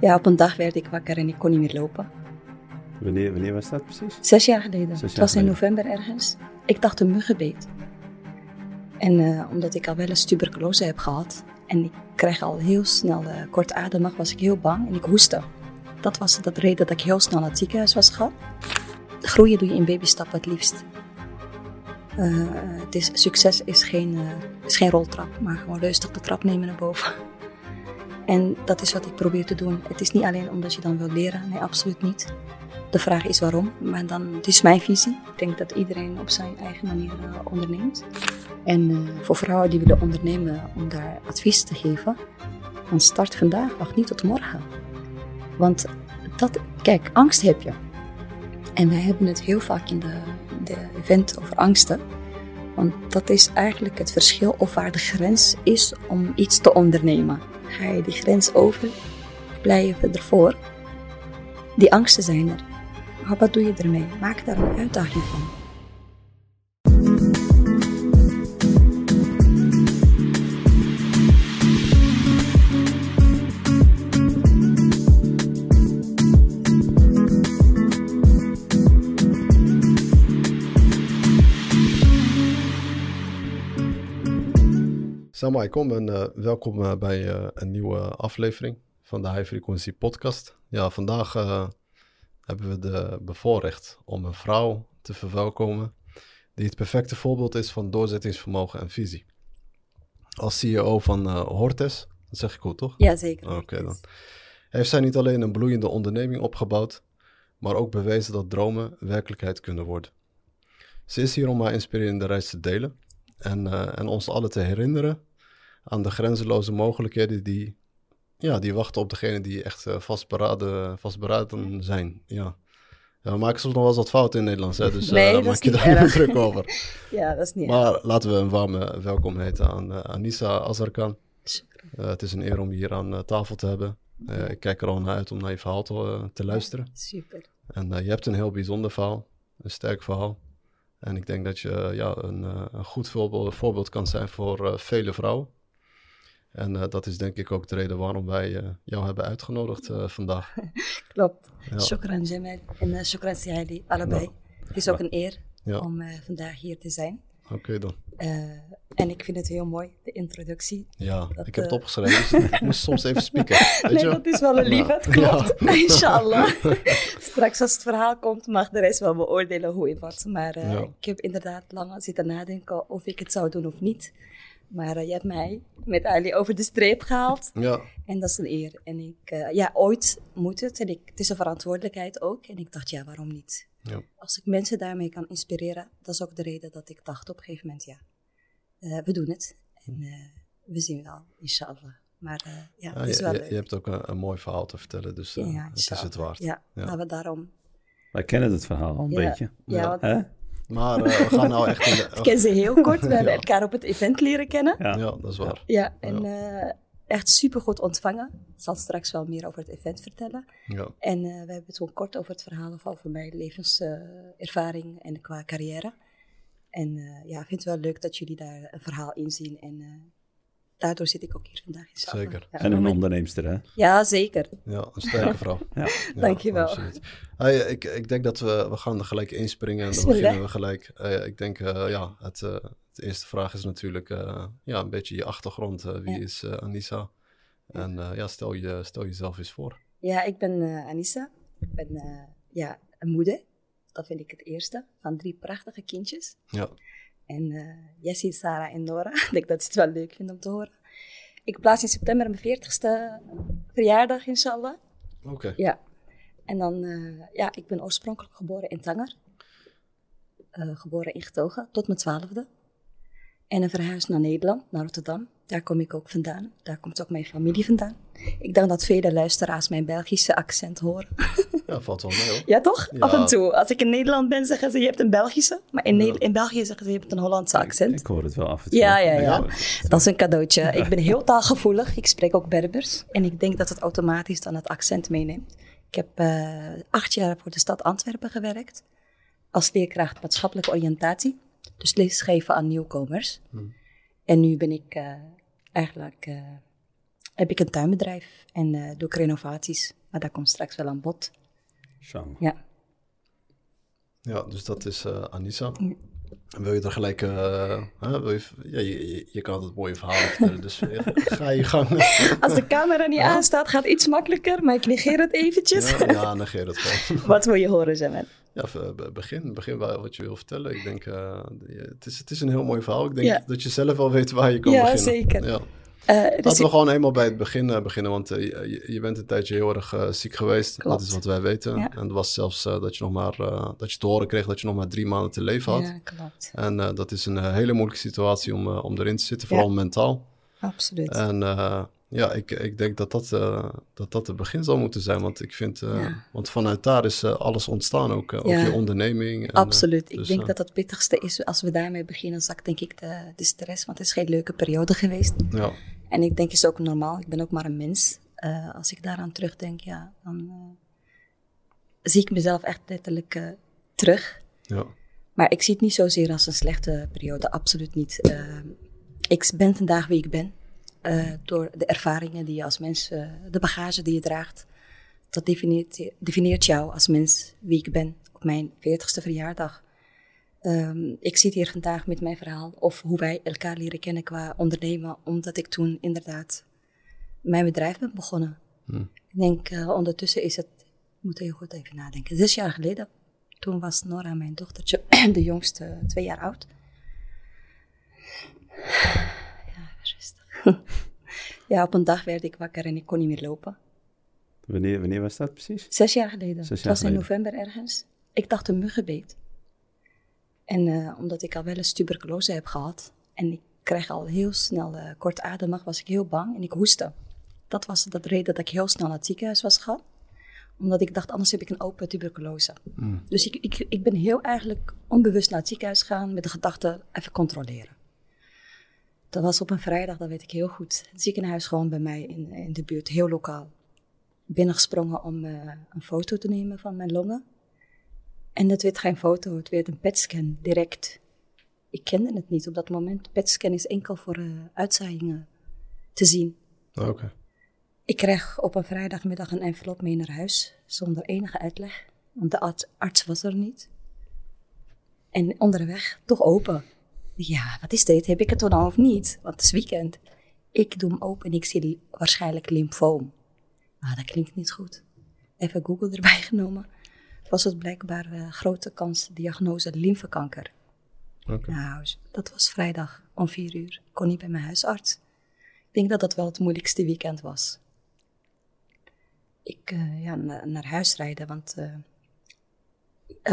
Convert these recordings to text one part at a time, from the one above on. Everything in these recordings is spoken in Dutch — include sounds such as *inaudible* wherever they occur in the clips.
Ja, op een dag werd ik wakker en ik kon niet meer lopen. Wanneer, wanneer was dat precies? Zes jaar geleden. Zes het was in november ergens. Ik dacht een muggenbeet. En eh, omdat ik al wel eens tuberculose heb gehad en ik kreeg al heel snel eh, kortademig, was ik heel bang en ik hoestte. Dat was de reden dat ik heel snel naar het ziekenhuis was gegaan. Groeien doe je in babystappen het liefst. Eh, het is, succes is geen, is geen roltrap, maar gewoon rustig de trap nemen naar boven. En dat is wat ik probeer te doen. Het is niet alleen omdat je dan wil leren, nee, absoluut niet. De vraag is waarom, maar dan, het is mijn visie. Ik denk dat iedereen op zijn eigen manier eh, onderneemt. En eh, voor vrouwen die willen ondernemen om daar advies te geven, dan start vandaag, wacht niet tot morgen. Want dat, kijk, angst heb je. En wij hebben het heel vaak in de, de event over angsten. Want dat is eigenlijk het verschil of waar de grens is om iets te ondernemen. Ga je die grens over, of blijf ervoor? Die angsten zijn er. Maar wat doe je ermee? Maak daar een uitdaging van. Salam alaikum en eh, welkom eh, bij eh, een nieuwe aflevering van de High Frequency Podcast. Ja, vandaag hebben we de bevoorrecht om een vrouw te verwelkomen die het perfecte voorbeeld is van doorzettingsvermogen en visie. Als CEO van Hortes, dat zeg ik goed toch? Jazeker. Oké dan. Heeft zij niet alleen een bloeiende onderneming opgebouwd, maar ook bewezen dat dromen werkelijkheid kunnen worden. Ze is hier om haar inspirerende reis te delen en, en ons allen te herinneren aan de grenzeloze mogelijkheden die, ja, die wachten op degene die echt eh, vastberaden, vastberaden zijn. Ja. Ja, we maken soms nog wel eens wat fouten in het Nederlands, hè, dus eh, Nee, dat maak je daar niet druk over. *laughs* Ja, dat is niet erg. Maar laten we een warme welkom heten aan eh, Anissa Azarkan. Eh, het is een eer om je hier aan tafel te hebben. Ik kijk er al naar uit om naar je verhaal te, te luisteren. Super. En je hebt een heel bijzonder verhaal, een sterk verhaal. En ik denk dat je ja, een, een goed voorbeeld, voorbeeld kan zijn voor vele vrouwen. En eh, dat is denk ik ook de reden waarom wij eh, jou hebben uitgenodigd eh, vandaag. *laughs* Klopt. Ja. Shukran Jamal en shukran Sihali, allebei. Het is ook een eer Ja. om vandaag hier te zijn. Oké dan. En ik vind het heel mooi, de introductie. Ja, Dat, ik heb het opgeschreven. dus ik *laughs* moest soms even spieken. Nee, je? dat is wel een Ja. het klopt. *laughs* Inshallah. Straks als het verhaal komt, mag de rest wel beoordelen hoe het wordt. Maar ik heb inderdaad lang zitten nadenken of ik het zou doen of niet. Maar eh, je hebt mij met Ali over de streep gehaald. Ja, En dat is een eer. En ik, eh, ja, ooit moet het. En ik, het is een verantwoordelijkheid ook. En ik dacht, ja, waarom niet? ja. Als ik mensen daarmee kan inspireren, dat is ook de reden dat ik dacht op een gegeven moment, ja, eh, we doen het. En eh, we zien wel, inshallah. Maar eh, ja, Ja, het is wel je, leuk. je hebt ook een, een mooi verhaal te vertellen, dus ja, het is het waard. Ja, Ja. laten we daarom. Wij kennen het verhaal al een Ja, beetje. Ja? Maar eh, we gaan nou echt in *laughs* ik de... ken ze heel kort. We *laughs* hebben elkaar op het event leren kennen. Ja. Ja, dat is waar. Ja, en eh, echt super goed ontvangen. Ik zal straks wel meer over het event vertellen. Ja. En eh, we hebben het gewoon kort over het verhaal of over mijn levenservaring en qua carrière. En eh, ja, ik vind het wel leuk dat jullie daar een verhaal in zien. En eh, daardoor zit ik ook hier vandaag. inshallah. Zeker. Ja, En een onderneemster, hè? ja, zeker. Ja, een sterke vrouw. *laughs* Ja. Ja, Dankjewel. Hey, ik, ik denk dat we, we gaan er gelijk inspringen en dan beginnen we gelijk. Eh, ik denk, eh, ja, het, eh, de eerste vraag is natuurlijk eh, ja, een beetje je achtergrond. Eh, wie Ja. is eh, Anissa? En eh, ja, stel, je, stel jezelf eens voor. Ja, ik ben eh, Anissa. Ik ben eh, ja, een moeder. Dat vind ik het eerste. Van drie prachtige kindjes. Ja, En eh Jessie, Sarah en Nora. *laughs* ik denk dat ze het wel leuk vinden om te horen. Ik plaats in september mijn 40ste verjaardag, inshallah. oké. Ja. En dan, eh, ja, ik ben oorspronkelijk geboren in Tanger. Eh, geboren in Getogen, tot mijn twaalfde. En een verhuisd naar Nederland, naar Rotterdam. Daar kom ik ook vandaan. Daar komt ook mijn familie vandaan. Ik denk dat vele luisteraars mijn Belgische accent horen. *laughs* Ja, valt wel mee hoor. Ja, toch? Ja. Af en toe. Als ik in Nederland ben, zeggen ze je hebt een Belgische. Maar in, Ja. In België zeggen ze je hebt een Hollandse accent. Ik hoor het wel af en toe. Ja, ja, ja. Dat is een cadeautje. Ik ben heel taalgevoelig. Ik spreek ook Berbers. En ik denk dat het automatisch dan het accent meeneemt. Ik heb eh, acht jaar voor de stad Antwerpen gewerkt. Als leerkracht maatschappelijke oriëntatie. Dus lesgeven aan nieuwkomers. En nu ben ik eh, eigenlijk eh, heb ik een tuinbedrijf en eh, doe ik renovaties. Maar dat komt straks wel aan bod. Ja. Ja, dus dat is eh, Anissa. En wil je er gelijk... eh, wil je, ja, je, kan altijd mooie verhalen vertellen, dus eh, ga je gang. *laughs* Als de camera niet Ja. aanstaat, gaat het iets makkelijker, maar ik negeer het eventjes. Ja, ja negeer het gewoon. *laughs* Wat wil je horen, Zemen? Ja, be- begin. Begin wat je wil vertellen. Ik denk, eh, het, is, het is een heel mooi verhaal. Ik denk dat je zelf wel weet waar je kan Ja, beginnen. zeker. Ja. Eh, dus Laten we ik- gewoon eenmaal bij het begin eh, beginnen, want eh, je, je bent een tijdje heel erg eh, ziek geweest. Klopt. Dat is wat wij weten. Ja. En het was zelfs eh, dat je nog maar eh, dat je te horen kreeg dat je nog maar drie maanden te leven had. ja, klopt. En eh, dat is een eh, hele moeilijke situatie om, eh, om erin te zitten, vooral mentaal. Absoluut. En eh, ja, ik, ik denk dat dat, eh, dat dat het begin zal moeten zijn. Want ik vind, eh, Ja. want vanuit daar is eh, alles ontstaan ook. eh, ook Ja. je onderneming. En, eh, Absoluut. Ik dus, denk eh, dat het pittigste is als we daarmee beginnen, zakt denk ik de, de stress. Want het is geen leuke periode geweest. ja, En ik denk, is ook normaal. Ik ben ook maar een mens. Eh, als ik daaraan terugdenk, ja, dan eh, zie ik mezelf echt letterlijk eh, terug. ja, Maar ik zie het niet zozeer als een slechte periode, absoluut niet. Ik ben vandaag wie ik ben. door de ervaringen die je als mens, de bagage die je draagt. Dat definieert, definieert jou als mens wie ik ben op mijn 40ste verjaardag. Ehm, ik zit hier vandaag met mijn verhaal of hoe wij elkaar leren kennen qua ondernemen, omdat ik toen inderdaad mijn bedrijf ben begonnen. Hm. Ik denk eh, ondertussen is het, ik moet heel goed even nadenken, zes jaar geleden. Toen was Nora, mijn dochtertje, *clears throat* de jongste, twee jaar oud. Ja, rustig. *laughs* ja, op een dag werd ik wakker en ik kon niet meer lopen. Wanneer, wanneer was dat precies? Zes jaar geleden. Zes het was in november ergens. Ik dacht een muggenbeet. En eh, omdat ik al wel eens tuberculose heb gehad en ik kreeg al heel snel eh, kortademig, was ik heel bang en ik hoestte. Dat was de reden dat ik heel snel naar het ziekenhuis was gegaan. Omdat ik dacht, anders heb ik een open tuberculose. hm, Dus ik, ik, ik ben heel eigenlijk onbewust naar het ziekenhuis gegaan met de gedachte even controleren. Dat was op een vrijdag, dat weet ik heel goed. Het ziekenhuis gewoon bij mij in, in de buurt, heel lokaal. Binnengesprongen om eh, een foto te nemen van mijn longen. En het werd geen foto, het werd een PET-scan direct. Ik kende het niet op dat moment. PET-scan is enkel voor eh, uitzaaiingen te zien. oké. Ik kreeg op een vrijdagmiddag een envelop mee naar huis, zonder enige uitleg, want de arts, arts was er niet. En onderweg toch open. Ja, wat is dit? Heb ik het dan of niet? Want het is weekend. Ik doe hem open en ik zie li- waarschijnlijk lymfoom. Ah, dat klinkt niet goed. Even Google erbij *laughs* genomen. Was het blijkbaar eh, grote kans diagnose lymfekanker. oké. Nou, dat was vrijdag om vier uur. Ik kon niet bij mijn huisarts. Ik denk dat dat wel het moeilijkste weekend was. Ik eh, ja, na- naar huis rijden, want eh,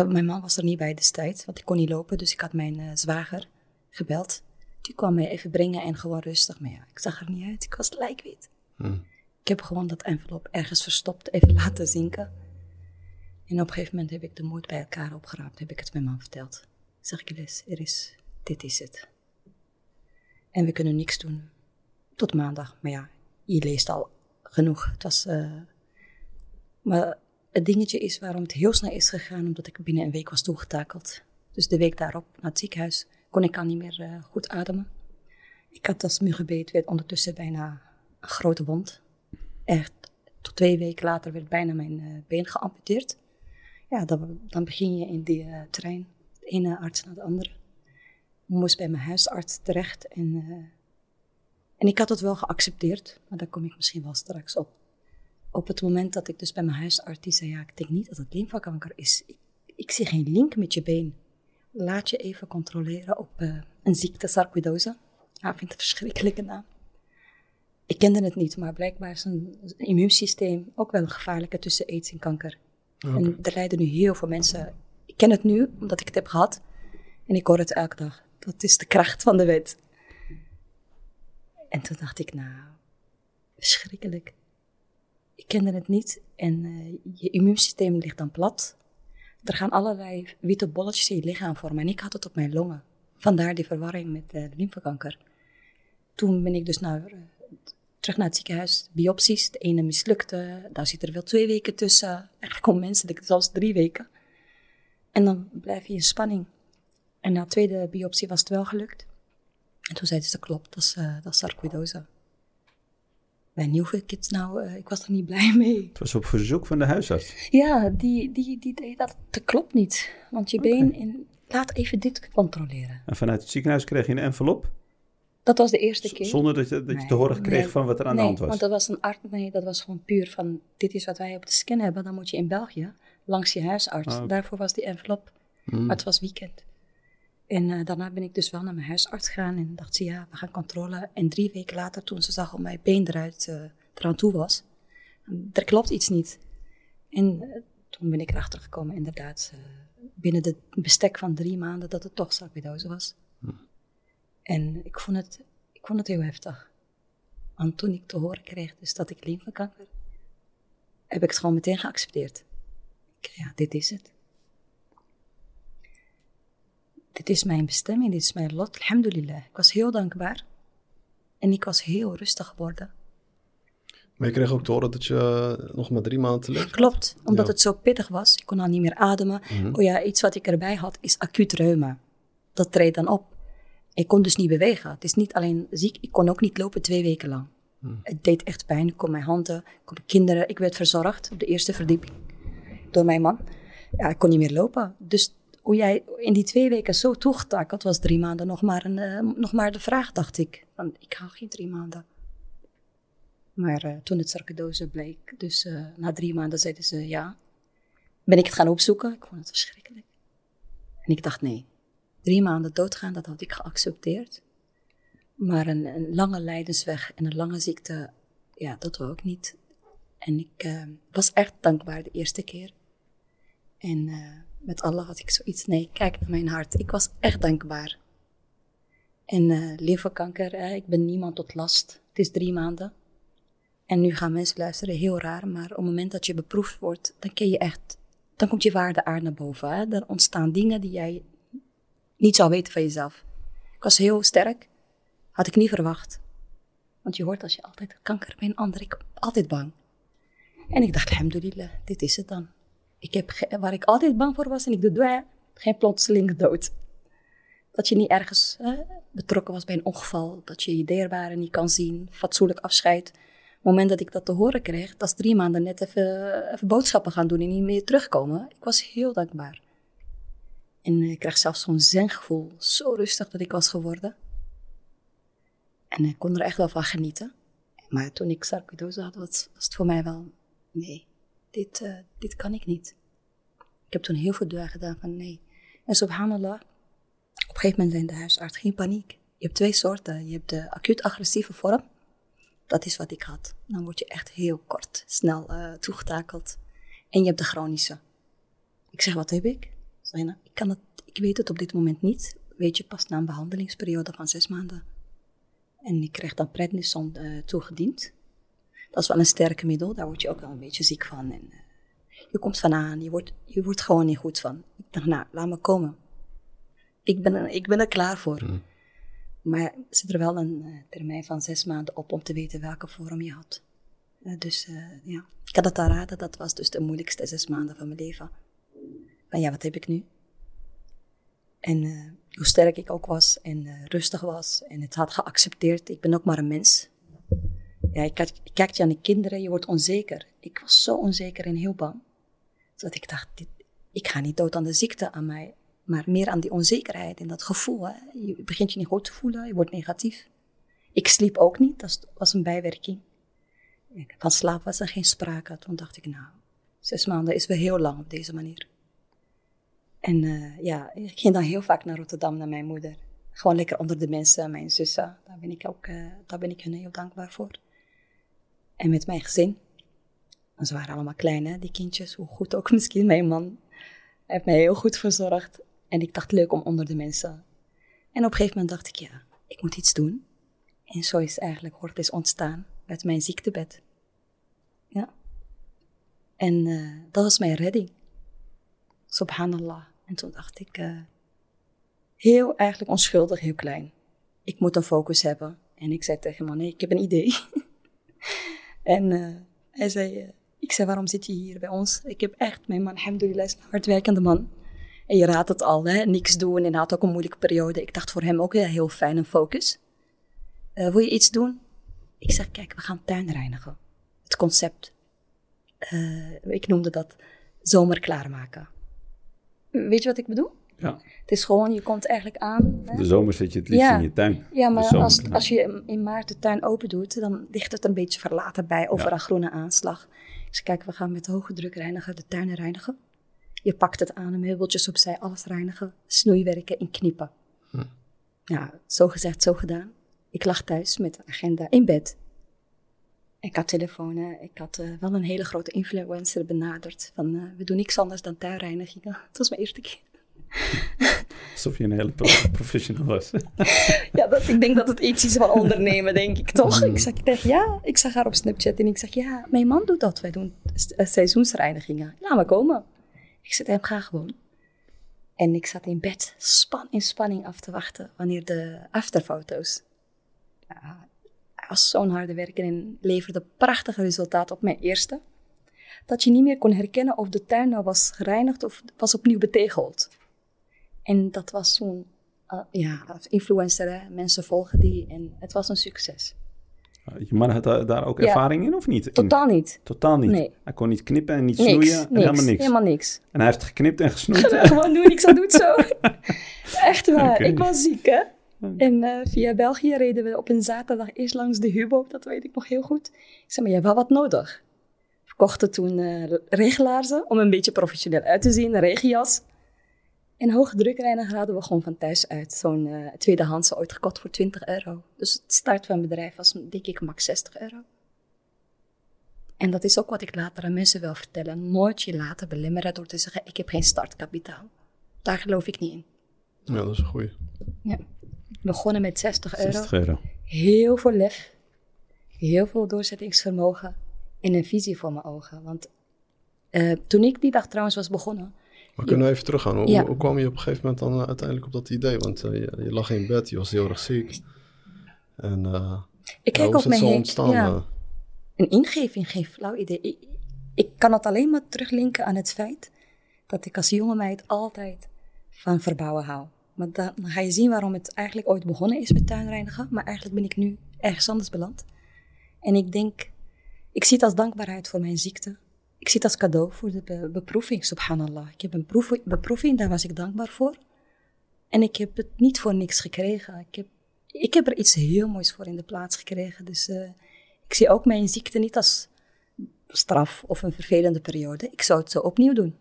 mijn man was er niet bij destijds, want ik kon niet lopen. Dus ik had mijn zwager gebeld. Die kwam mij even brengen en gewoon rustig. Maar ja, ik zag er niet uit. Ik was lijkwit. Hm. Ik heb gewoon dat envelop ergens verstopt, even *laughs* laten zinken. En op een gegeven moment heb ik de moed bij elkaar opgeraapt, heb ik het mijn man verteld. Ik zeg, Gilles, er is, dit is het. En we kunnen niks doen tot maandag. Maar ja, je leest al genoeg. Het was, eh, maar het dingetje is waarom het heel snel is gegaan, omdat ik binnen een week was toegetakeld. Dus de week daarop naar het ziekenhuis kon ik al niet meer eh, goed ademen. Ik had als muggenbeet, werd ondertussen bijna een grote wond. Echt, tot twee weken later werd bijna mijn eh, been geamputeerd. Ja, dan, dan begin je in die eh, trein, de ene arts naar de andere. Ik moest bij mijn huisarts terecht en, eh, en ik had het wel geaccepteerd, maar daar kom ik misschien wel straks op. Op het moment dat ik dus bij mijn huisarts, die zei, ja, ik denk niet dat het lymfekanker is. Ik, ik zie geen link met je been. Laat je even controleren op eh, een ziekte, sarcoidose. Ja, ik vind het een verschrikkelijke naam. Ik kende het niet, maar blijkbaar is een immuunsysteem ook wel gevaarlijker tussen aids en kanker. En er lijden nu heel veel mensen. Ik ken het nu, omdat ik het heb gehad. En ik hoor het elke dag. Dat is de kracht van de wet. En toen dacht ik, nou, verschrikkelijk. Ik kende het niet en eh, je immuunsysteem ligt dan plat. Er gaan allerlei witte bolletjes in je lichaam vormen en ik had het op mijn longen. Vandaar die verwarring met eh, de lymfekanker. Toen ben ik dus naar, eh, terug naar het ziekenhuis, biopsies. De ene mislukte, daar zit er wel twee weken tussen. Eigenlijk onmenselijk, zelfs drie weken. En dan blijf je in spanning. En na de tweede biopsie was het wel gelukt. En toen zeiden ze, klopt, dat is, eh, dat is sarcoidose. Bij Nieuwe Kids, nou, eh, ik was er niet blij mee. Het was op verzoek van de huisarts. Ja, die, die, die deed dat, dat klopt niet. Want je been, in, laat even dit controleren. En vanuit het ziekenhuis kreeg je een envelop. Dat was de eerste keer. Zonder dat je, dat je Nee, te horen kreeg nee, van wat er aan nee, de hand was. want dat was een arts, nee, dat was gewoon puur van, dit is wat wij op de scan hebben, dan moet je in België, langs je huisarts. Ah. Daarvoor was die envelop, Hmm. maar het was weekend. En eh, daarna ben ik dus wel naar mijn huisarts gegaan en dacht ze, ja, we gaan controle. En drie weken later, toen ze zag hoe mijn been eruit, eh, eraan toe was, er klopt iets niet. En eh, toen ben ik erachter gekomen, inderdaad, eh, binnen de bestek van drie maanden, dat het toch sarcoïdose was. En ik vond, het, ik vond het heel heftig. Want toen ik te horen kreeg dus dat ik lymfekanker, heb ik het gewoon meteen geaccepteerd. Ik, ja, dit is het. Dit is mijn bestemming, dit is mijn lot, alhamdulillah. Ik was heel dankbaar. En ik was heel rustig geworden. Maar je kreeg ook te horen dat je eh, nog maar drie maanden had? Klopt, omdat Ja. het zo pittig was. Ik kon al niet meer ademen. Oh ja, iets wat ik erbij had is acuut reuma. Dat treedt dan op. Ik kon dus niet bewegen. Het is niet alleen ziek, ik kon ook niet lopen twee weken lang. Het deed echt pijn. Ik kon mijn handen, ik kon mijn kinderen. Ik werd verzorgd op de eerste verdieping door mijn man. Ja, ik kon niet meer lopen. Dus hoe jij in die twee weken zo toegetakeld was, drie maanden nog maar, een, eh, nog maar de vraag, dacht ik. Want ik hou geen drie maanden. Maar eh, toen het sarcoidose bleek, dus eh, na drie maanden zeiden ze ja. Ben ik het gaan opzoeken. Ik vond het verschrikkelijk. En ik dacht nee, drie maanden doodgaan, dat had ik geaccepteerd. Maar een, een lange lijdensweg en een lange ziekte, ja, dat wou ik niet. En ik eh, was echt dankbaar de eerste keer. En eh, met Allah had ik zoiets, nee, kijk naar mijn hart. Ik was echt dankbaar. En lymfekanker, eh, ik ben niemand tot last. Het is drie maanden. En nu gaan mensen luisteren, heel raar, maar op het moment dat je beproefd wordt, dan ken je echt, dan komt je waarde aard naar boven. Hè? Er ontstaan dingen die jij niet zou weten van jezelf. Ik was heel sterk, had ik niet verwacht. Want je hoort als je altijd kanker bij een ander, ik altijd bang. En ik dacht, alhamdulillah, dit is het dan. Ik heb waar ik altijd bang voor was en ik doe geen plotseling dood. Dat je niet ergens betrokken was bij een ongeval, dat je je dierbaren niet kan zien, fatsoenlijk afscheid. Op het moment dat ik dat te horen kreeg, dat is drie maanden net even, even boodschappen gaan doen en niet meer terugkomen. Ik was heel dankbaar. En ik kreeg zelfs zo'n zengevoel, zo rustig dat ik was geworden. En ik kon er echt wel van genieten. Maar toen ik sarcoidose had, was, het voor mij wel, nee, dit, eh, dit kan ik niet. Ik heb toen heel veel dua gedaan van nee. En subhanallah, op een gegeven moment zei de huisarts, geen paniek. Je hebt twee soorten. Je hebt de acuut agressieve vorm. Dat is wat ik had. Dan word je echt heel kort, snel eh, toegetakeld. En je hebt de chronische. Ik zeg, wat heb ik? Zei kan het, ik weet het op dit moment niet. Weet je pas na een behandelingsperiode van zes maanden. En ik kreeg dan prednison eh, toegediend. Dat is wel een sterke middel, daar word je ook wel een beetje ziek van. En, eh, je komt van aan, je wordt, je wordt gewoon niet goed van. Ik dacht, nou, laat me komen. Ik ben, er- ik ben er klaar voor. Maar er zit er wel een eh, termijn van zes maanden op om te weten welke vorm je had. Dus ja, ik had het al raden, dat was dus de moeilijkste zes maanden van mijn leven. Van ja, wat heb ik nu? En eh, hoe sterk ik ook was en eh, rustig was en het had geaccepteerd. Ik ben ook maar een mens. Ja, je kijkt, je kijkt je aan de kinderen, je wordt onzeker. Ik was zo onzeker en heel bang. Dat ik dacht, dit, ik ga niet dood aan de ziekte aan mij, maar meer aan die onzekerheid en dat gevoel. Je begint je niet goed te voelen, je wordt negatief. Ik sliep ook niet, dat was een bijwerking. Van slaap was er geen sprake. Toen dacht ik, nou, zes maanden is wel heel lang op deze manier. En eh, ja, ik ging dan heel vaak naar Rotterdam, naar mijn moeder. Gewoon lekker onder de mensen, mijn zussen. Daar ben ik ook, eh, daar ben ik hun heel dankbaar voor. En met mijn gezin. Ze waren allemaal klein, hè, die kindjes. Hoe goed ook *laughs* misschien. Mijn man heeft mij heel goed verzorgd. En ik dacht, leuk om onder de mensen. En op een gegeven moment dacht ik, ja, ik moet iets doen. En zo is eigenlijk Hortus ontstaan met mijn ziektebed. Ja. En eh, dat was mijn redding. Subhanallah. En toen dacht ik, eh, heel eigenlijk onschuldig, heel klein. Ik moet een focus hebben. En ik zei tegen hem, nee, ik heb een idee. *laughs* en eh, hij zei, eh, ik zei, waarom zit je hier bij ons? Ik heb echt, mijn man, alhamdulillah, is een hardwerkende man. En je raadt het al, hè? niks doen. En hij had ook een moeilijke periode. Ik dacht voor hem ook heel, fijn, een focus. Eh, wil je iets doen? Ik zeg, kijk, we gaan tuin reinigen. Het concept. Ik noemde dat zomer klaarmaken. Weet je wat ik bedoel? Ja. Het is gewoon, je komt eigenlijk aan. hè? De zomer zit je het liefst Ja. in je tuin. Ja, De maar zomer, als, ja. als je in maart de tuin open doet, dan ligt het een beetje verlaten bij overal groene aanslag. Ik zeg, kijk, we gaan met hoge druk reinigen, de tuinen reinigen. Je pakt het aan, de meubeltjes opzij, alles reinigen, snoeiwerken en knippen. Ja, zo gezegd, zo gedaan. Ik lag thuis met een agenda in bed. Ik had telefoons, ik had eh, wel een hele grote influencer benaderd. Van, eh, we doen niks anders dan tuinreinigingen. *laughs* Het was mijn eerste keer. Alsof je een hele pro- *laughs* professional was. Ja, dat, ik denk dat het iets is van ondernemen, denk ik toch? Ik zeg tegen ja, ik zag haar op Snapchat en ik zeg ja, mijn man doet dat. Wij doen eh, seizoensreinigingen. Laat maar komen. Ik zeg hem, ga gewoon. En ik zat in bed, span, in spanning af te wachten wanneer de afterfoto's. Ja, hij was zo'n harde werker en leverde prachtige resultaten op mijn eerste. Dat je niet meer kon herkennen of de tuin nou was gereinigd of was opnieuw betegeld. En dat was zo'n uh, ja, als influencer, hè. mensen volgen die en het was een succes. Je man had daar ook Ja. ervaring in of niet? Totaal niet. Totaal niet. Nee. Hij kon niet knippen en niet Niks. snoeien. niks. En helemaal niks. Helemaal niks. En hij heeft geknipt en gesnoeid. Gewoon doen, niks aan doet zo. *laughs* Echt waar. Ik was ziek, hè. En eh, via België reden we op een zaterdag eerst langs de Hubo, dat weet ik nog heel goed. Ik zei, maar je hebt wel wat nodig. We kochten toen regelaarzen om een beetje professioneel uit te zien, een regenjas. En hoge drukreiniger hadden we gewoon van thuis uit. Zo'n eh tweedehandse ooit gekocht voor 20 euro. Dus het start van het bedrijf was denk ik max 60 euro. En dat is ook wat ik later aan mensen wil vertellen. Nooit je laten belemmeren door te zeggen, ik heb geen startkapitaal. Daar geloof ik niet in. Ja, dat is een goeie. Ja. Begonnen met 60 euro. 60 euro. Heel veel lef. Heel veel doorzettingsvermogen. En een visie voor mijn ogen. Want eh, toen ik die dag trouwens was begonnen. Maar kunnen we even teruggaan? Hoe, Ja. hoe kwam je op een gegeven moment dan eh, uiteindelijk op dat idee? Want eh, je, je lag in bed, je was heel erg ziek. En Ik kijk hoe op mijn zo heen. ontstaan? Ja, een ingeving, geen flauw idee. Ik, ik kan het alleen maar teruglinken aan het feit dat ik als jonge meid altijd van verbouwen hou. Maar dan, ga je zien waarom het eigenlijk ooit begonnen is met tuinreinigen. Maar eigenlijk ben ik nu ergens anders beland. En ik denk, ik zie het als dankbaarheid voor mijn ziekte. Ik zie het als cadeau voor de be- beproeving, subhanallah. Ik heb een proef- beproeving, daar was ik dankbaar voor. En ik heb het niet voor niks gekregen. Ik heb, ik heb er iets heel moois voor in de plaats gekregen. Dus eh, ik zie ook mijn ziekte niet als straf of een vervelende periode. Ik zou het zo opnieuw doen.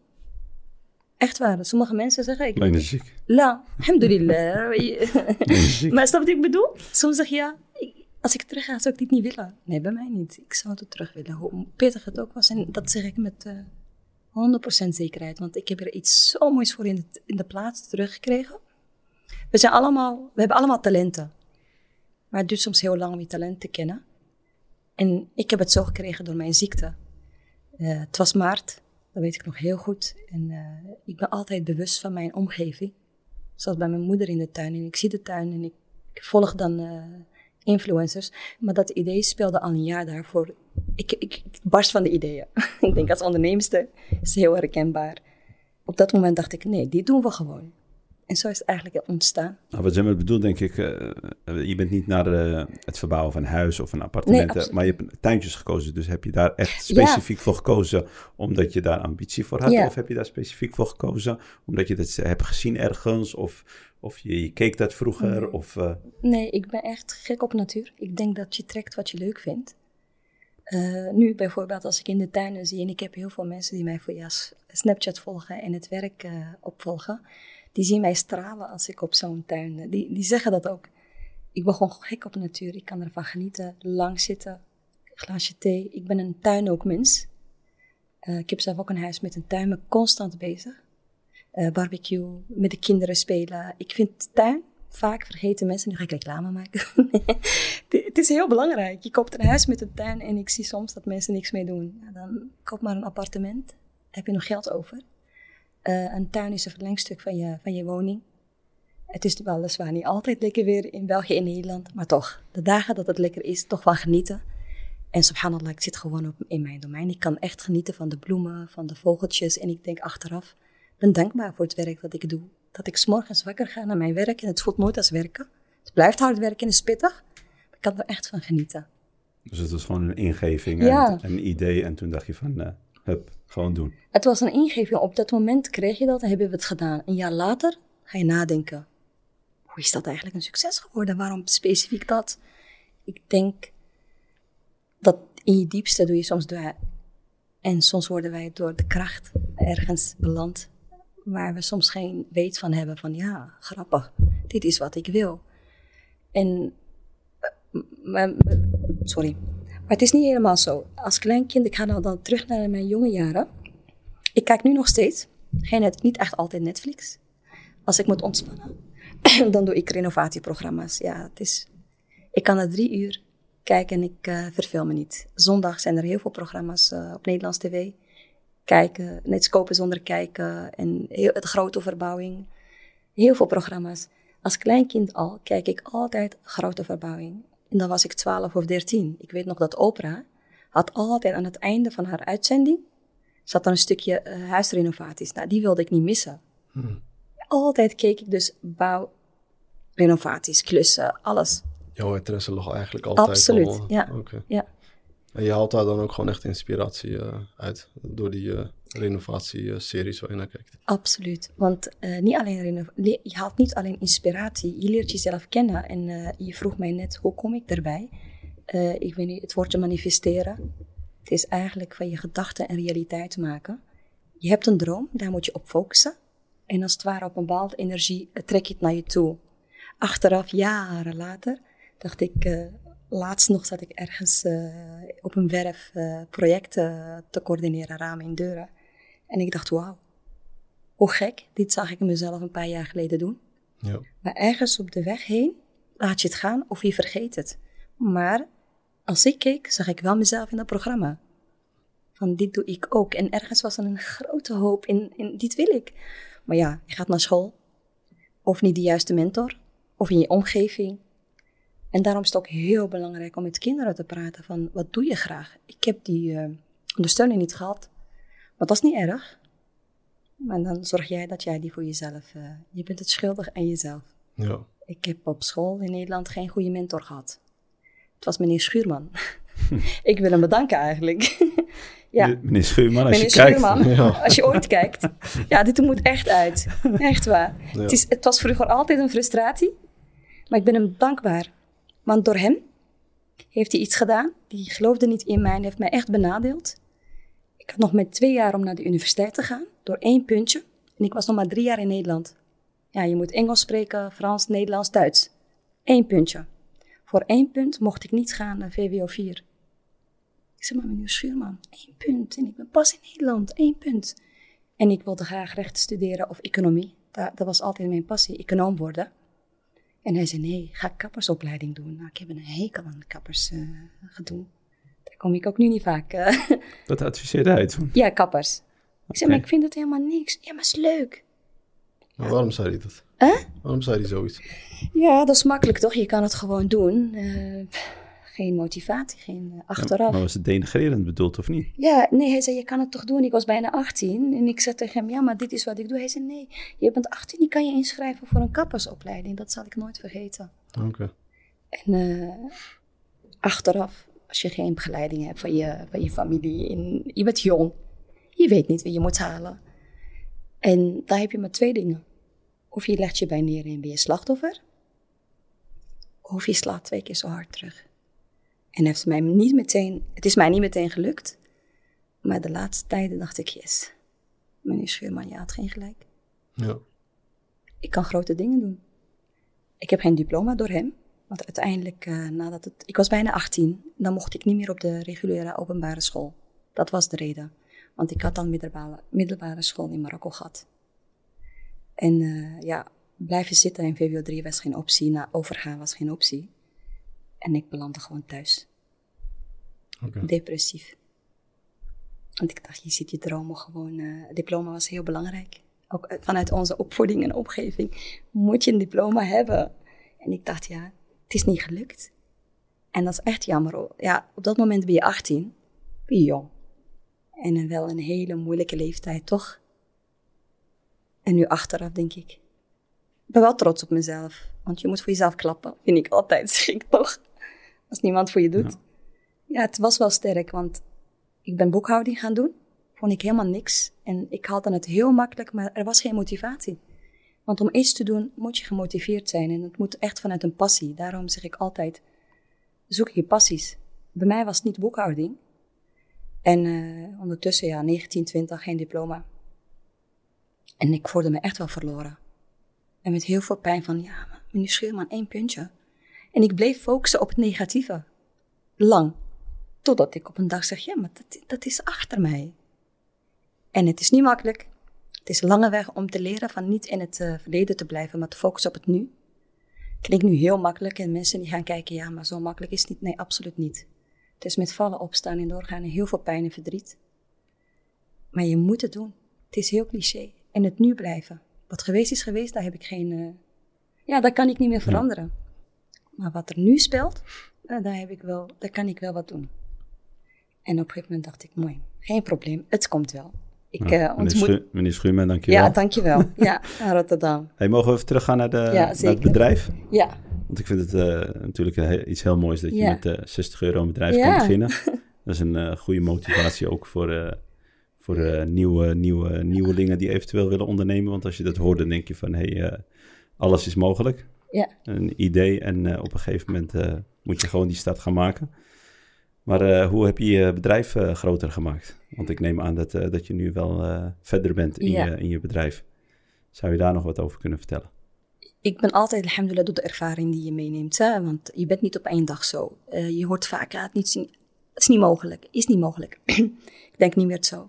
Echt waar. Sommige mensen zeggen, ik, Ben je ziek? la, alhamdulillah. *laughs* Maar snap je wat ik bedoel? Soms zeg je, ja, ik- als ik terug ga, zou ik dit niet willen. Nee, bij mij niet. Ik zou het terug willen, hoe pittig het ook was. En dat zeg ik met eh 100% zekerheid. Want ik heb er iets zo moois voor in de, in de plaats teruggekregen. We, zijn allemaal, we hebben allemaal talenten. Maar het duurt soms heel lang om je talent te kennen. En ik heb het zo gekregen door mijn ziekte. Eh, het was maart, dat weet ik nog heel goed. En eh, ik ben altijd bewust van mijn omgeving. Zoals bij mijn moeder in de tuin. En ik zie de tuin en ik volg dan eh, influencers. Maar dat idee speelde al een jaar daarvoor. Ik, ik, barst van de ideeën. *laughs* ik denk als onderneemster is heel herkenbaar. Op dat moment dacht ik, nee, dit doen we gewoon. En zo is het eigenlijk ontstaan. Nou, wat Zemmer bedoelt, denk ik, eh, eh, je bent niet naar eh, het verbouwen van een huis of een appartement, absoluut. maar je hebt tuintjes gekozen. Dus heb je daar echt specifiek voor gekozen omdat je daar ambitie voor had? Ja. Of heb je daar specifiek voor gekozen omdat je dat hebt gezien ergens? Of, of je, je keek dat vroeger? Of, eh, Nee, ik ben echt gek op natuur. Ik denk dat je trekt wat je leuk vindt. Eh, nu bijvoorbeeld als ik in de tuinen zie, en ik heb heel veel mensen die mij via S- Snapchat volgen en het werk eh, opvolgen, die zien mij stralen als ik op zo'n tuin, eh, die, die zeggen dat ook. Ik ben gewoon gek op natuur, ik kan ervan genieten, lang zitten, glaasje thee. Ik ben een tuinookmens. Eh ik heb zelf ook een huis met een tuin, me constant bezig. Eh, barbecue, met de kinderen spelen. Ik vind tuin vaak vergeten mensen. Nu ga ik reclame maken. *laughs* Het- is heel belangrijk. Je koopt een huis met een tuin en ik zie soms dat mensen niks mee doen. Ja, dan koop maar een appartement. Heb je nog geld over? Eh, een tuin is een verlengstuk van je, van je woning. Het is weliswaar niet altijd lekker weer in België en Nederland, maar toch, de dagen dat het lekker is, toch wel genieten. En subhanallah, ik zit gewoon op, in mijn domein. Ik kan echt genieten van de bloemen, van de vogeltjes. En ik denk achteraf, ik ben dankbaar voor het werk dat ik doe. Dat ik 's morgens wakker ga naar mijn werk en het voelt nooit als werken. Het blijft hard werken en is pittig, maar ik kan er echt van genieten. Dus het was gewoon een ingeving Ja. en een idee. En toen dacht je van, eh, hup, doen. Het was een ingeving. Op dat moment kreeg je dat en hebben we het gedaan. Een jaar later ga je nadenken. Hoe is dat eigenlijk een succes geworden? Waarom specifiek dat? Ik denk dat in je diepste doe je soms door. En soms worden wij door de kracht ergens beland. Waar we soms geen weet van hebben. Van ja, grappig. Dit is wat ik wil. En. eh, sorry. Maar het is niet helemaal zo. Als kleinkind, ik ga nou dan terug naar mijn jonge jaren. Ik kijk nu nog steeds. Geen net, niet echt altijd Netflix. Als ik moet ontspannen, *clears throat* dan doe ik renovatieprogramma's. Ja, het is, ik kan er drie uur kijken en ik eh verveel me niet. Zondag zijn er heel veel programma's eh, op Nederlands tv. Kijken, net kopen zonder kijken en heel, de grote verbouwing. Heel veel programma's. Als kleinkind al kijk ik altijd grote verbouwing. En dan was ik 12 of 13. Ik weet nog dat Oprah had altijd aan het einde van haar uitzending zat er een stukje eh, huisrenovaties. Nou, die wilde ik niet missen. Altijd keek ik dus bouw, renovaties, klussen, alles. Jouw interesse lag eigenlijk altijd Absoluut, al... ja. Oké. Ja. En je haalt daar dan ook gewoon echt inspiratie eh, uit door die eh renovatieseries waar je naar kijkt. Absoluut. Want eh, niet alleen je haalt niet alleen inspiratie, je leert jezelf kennen. En je vroeg mij net, hoe kom ik? Eh, ik weet niet, het woordje manifesteren. Het is eigenlijk van je gedachten en realiteit maken. Je hebt een droom, daar moet je op focussen. En als het ware op een bepaalde energie trek je het naar je toe. Achteraf, jaren later, dacht ik, laatst nog zat ik ergens eh, op een werf eh, projecten te coördineren, ramen en deuren. En ik dacht, wauw, hoe gek, dit zag ik mezelf een paar jaar geleden doen. Ja. Maar ergens op de weg heen laat je het gaan of je vergeet het. Maar als ik keek, zag ik wel mezelf in dat programma. Van dit doe ik ook. En ergens was er een grote hoop in, in dit wil ik. Maar ja, je gaat naar school. Of niet de juiste mentor. Of in je omgeving. En daarom is het ook heel belangrijk om met kinderen te praten van wat doe je graag. Ik heb die eh, ondersteuning niet gehad. Maar dat is niet erg. Maar dan zorg jij dat jij die voor jezelf... eh, je bent het schuldig aan jezelf. Ja. Ik heb op school in Nederland geen goede mentor gehad. Het was meneer Schuurman. *laughs* ik wil hem bedanken eigenlijk. *laughs* ja, Meneer Schuurman, als meneer je kijkt. *laughs* Ja. als je ooit kijkt. Ja, dit moet echt uit. Echt waar. Ja. Het, is, het was vroeger altijd een frustratie. Maar ik ben hem dankbaar. Want door hem heeft hij iets gedaan. Die geloofde niet in mij en heeft mij echt benadeeld. Ik had nog met twee jaar om naar de universiteit te gaan. Door één puntje. En ik was nog maar drie jaar in Nederland. Ja, je moet Engels spreken, Frans, Nederlands, Duits. Eén puntje. Voor één punt mocht ik niet gaan naar VWO 4. Ik zeg maar, meneer Schuurman, één punt. En ik ben pas in Nederland, één punt. En ik wilde graag rechten studeren of economie. Dat was altijd mijn passie, econoom worden. En hij zei, nee, ga kappersopleiding doen. Nou, ik heb een hekel aan kappers eh, gedoe. Daar kom ik ook nu niet vaak. eh. *laughs* Dat adviseerde hij toen. ja, kappers. Ik zei, maar ik vind het helemaal niks. Ja, maar het is leuk. Maar waarom zei hij dat? Hè? Waarom zei hij zoiets? Ja, dat is makkelijk toch? Je kan het gewoon doen. Eh, geen motivatie, geen achteraf. Maar was het denigrerend bedoeld of niet? Ja, nee, hij zei, je kan het toch doen? Ik was bijna 18 en ik zei tegen hem, ja, maar dit is wat ik doe. Hij zei, nee, je bent 18, je kan je inschrijven voor een kappersopleiding. Dat zal ik nooit vergeten. Oké. En eh, achteraf, als je geen begeleiding hebt van je, van je familie, en je bent jong, je weet niet wie je moet halen. En daar heb je maar twee dingen. Of je legt je bij neer en ben je slachtoffer, of je slaat twee keer zo hard terug. En heeft mij niet meteen, het is mij niet meteen gelukt, maar de laatste tijden dacht ik, yes, meneer Schuurman, je had geen gelijk. Ja. Ik kan grote dingen doen. Ik heb geen diploma door hem. Want uiteindelijk, eh, nadat het, ik was bijna 18, dan mocht ik niet meer op de reguliere openbare school. Dat was de reden. Want ik had dan middelbare, middelbare school in Marokko gehad. En eh, ja, blijven zitten in VWO 3 was geen optie. Na overgaan was geen optie. En ik belandde gewoon thuis. Depressief. Want ik dacht, je ziet je dromen gewoon. eh diploma was heel belangrijk. Ook eh, vanuit onze opvoeding en omgeving moet je een diploma hebben. En ik dacht, ja, het is niet gelukt. En dat is echt jammer. hoor. Ja, op dat moment ben je 18, ben je jong. En wel een hele moeilijke leeftijd, toch? En nu achteraf denk ik, ik ben wel trots op mezelf. Want je moet voor jezelf klappen, vind ik altijd, zeg ik toch? Als niemand voor je doet. Ja, het was wel sterk, want ik ben boekhouding gaan doen. Vond ik helemaal niks. En ik had dan het heel makkelijk, maar er was geen motivatie. Want om iets te doen moet je gemotiveerd zijn en het moet echt vanuit een passie. Daarom zeg ik altijd, zoek je passies. Bij mij was het niet boekhouding. En uh, ondertussen, ja, 19, 20, geen diploma. En ik voelde me echt wel verloren. En met heel veel pijn van, ja, meneer Scheurman, één puntje. En ik bleef focussen op het negatieve. Lang. Totdat ik op een dag zeg, ja, maar dat, dat is achter mij. En het is niet makkelijk. Het is een lange weg om te leren van niet in het uh, verleden te blijven, maar te focussen op het nu. Klinkt nu heel makkelijk en mensen die gaan kijken, ja, maar zo makkelijk is het niet. Nee, absoluut niet. Het is met vallen, opstaan en doorgaan en heel veel pijn en verdriet. Maar je moet het doen. Het is heel cliché. En het nu blijven. Wat geweest is geweest, daar heb ik geen. Uh, ja, dat kan ik niet meer veranderen. Maar wat er nu speelt, uh, daar, heb ik wel, daar kan ik wel wat doen. En op een gegeven moment dacht ik, mooi, geen probleem, het komt wel. Ik, ja, uh, ontmoet... meneer, meneer Schuurman, dankjewel. Ja, dankjewel. *laughs* ja, Rotterdam. Hey, mogen we even teruggaan naar, de, ja, naar het bedrijf? Ja. Want ik vind het uh, natuurlijk iets heel moois dat je met uh, 60 euro een bedrijf kan beginnen. *laughs* Dat is een goede motivatie ook voor, voor nieuwe, nieuwe nieuwelingen die eventueel willen ondernemen. Want als je dat hoort, dan denk je van, hé, hey, alles is mogelijk. Ja. Een idee en op een gegeven moment moet je gewoon die stap gaan maken. Maar hoe heb je je bedrijf groter gemaakt? Want ik neem aan dat, dat je nu wel verder bent in, Ja. je, in je bedrijf. Zou je daar nog wat over kunnen vertellen? Ik ben altijd, alhamdulillah, door de ervaring die je meeneemt. Hè? Want je bent niet op één dag zo. Uh, je hoort vaak, ja, het, niet, het is niet mogelijk. Is niet mogelijk. *clears throat* ik denk niet meer zo.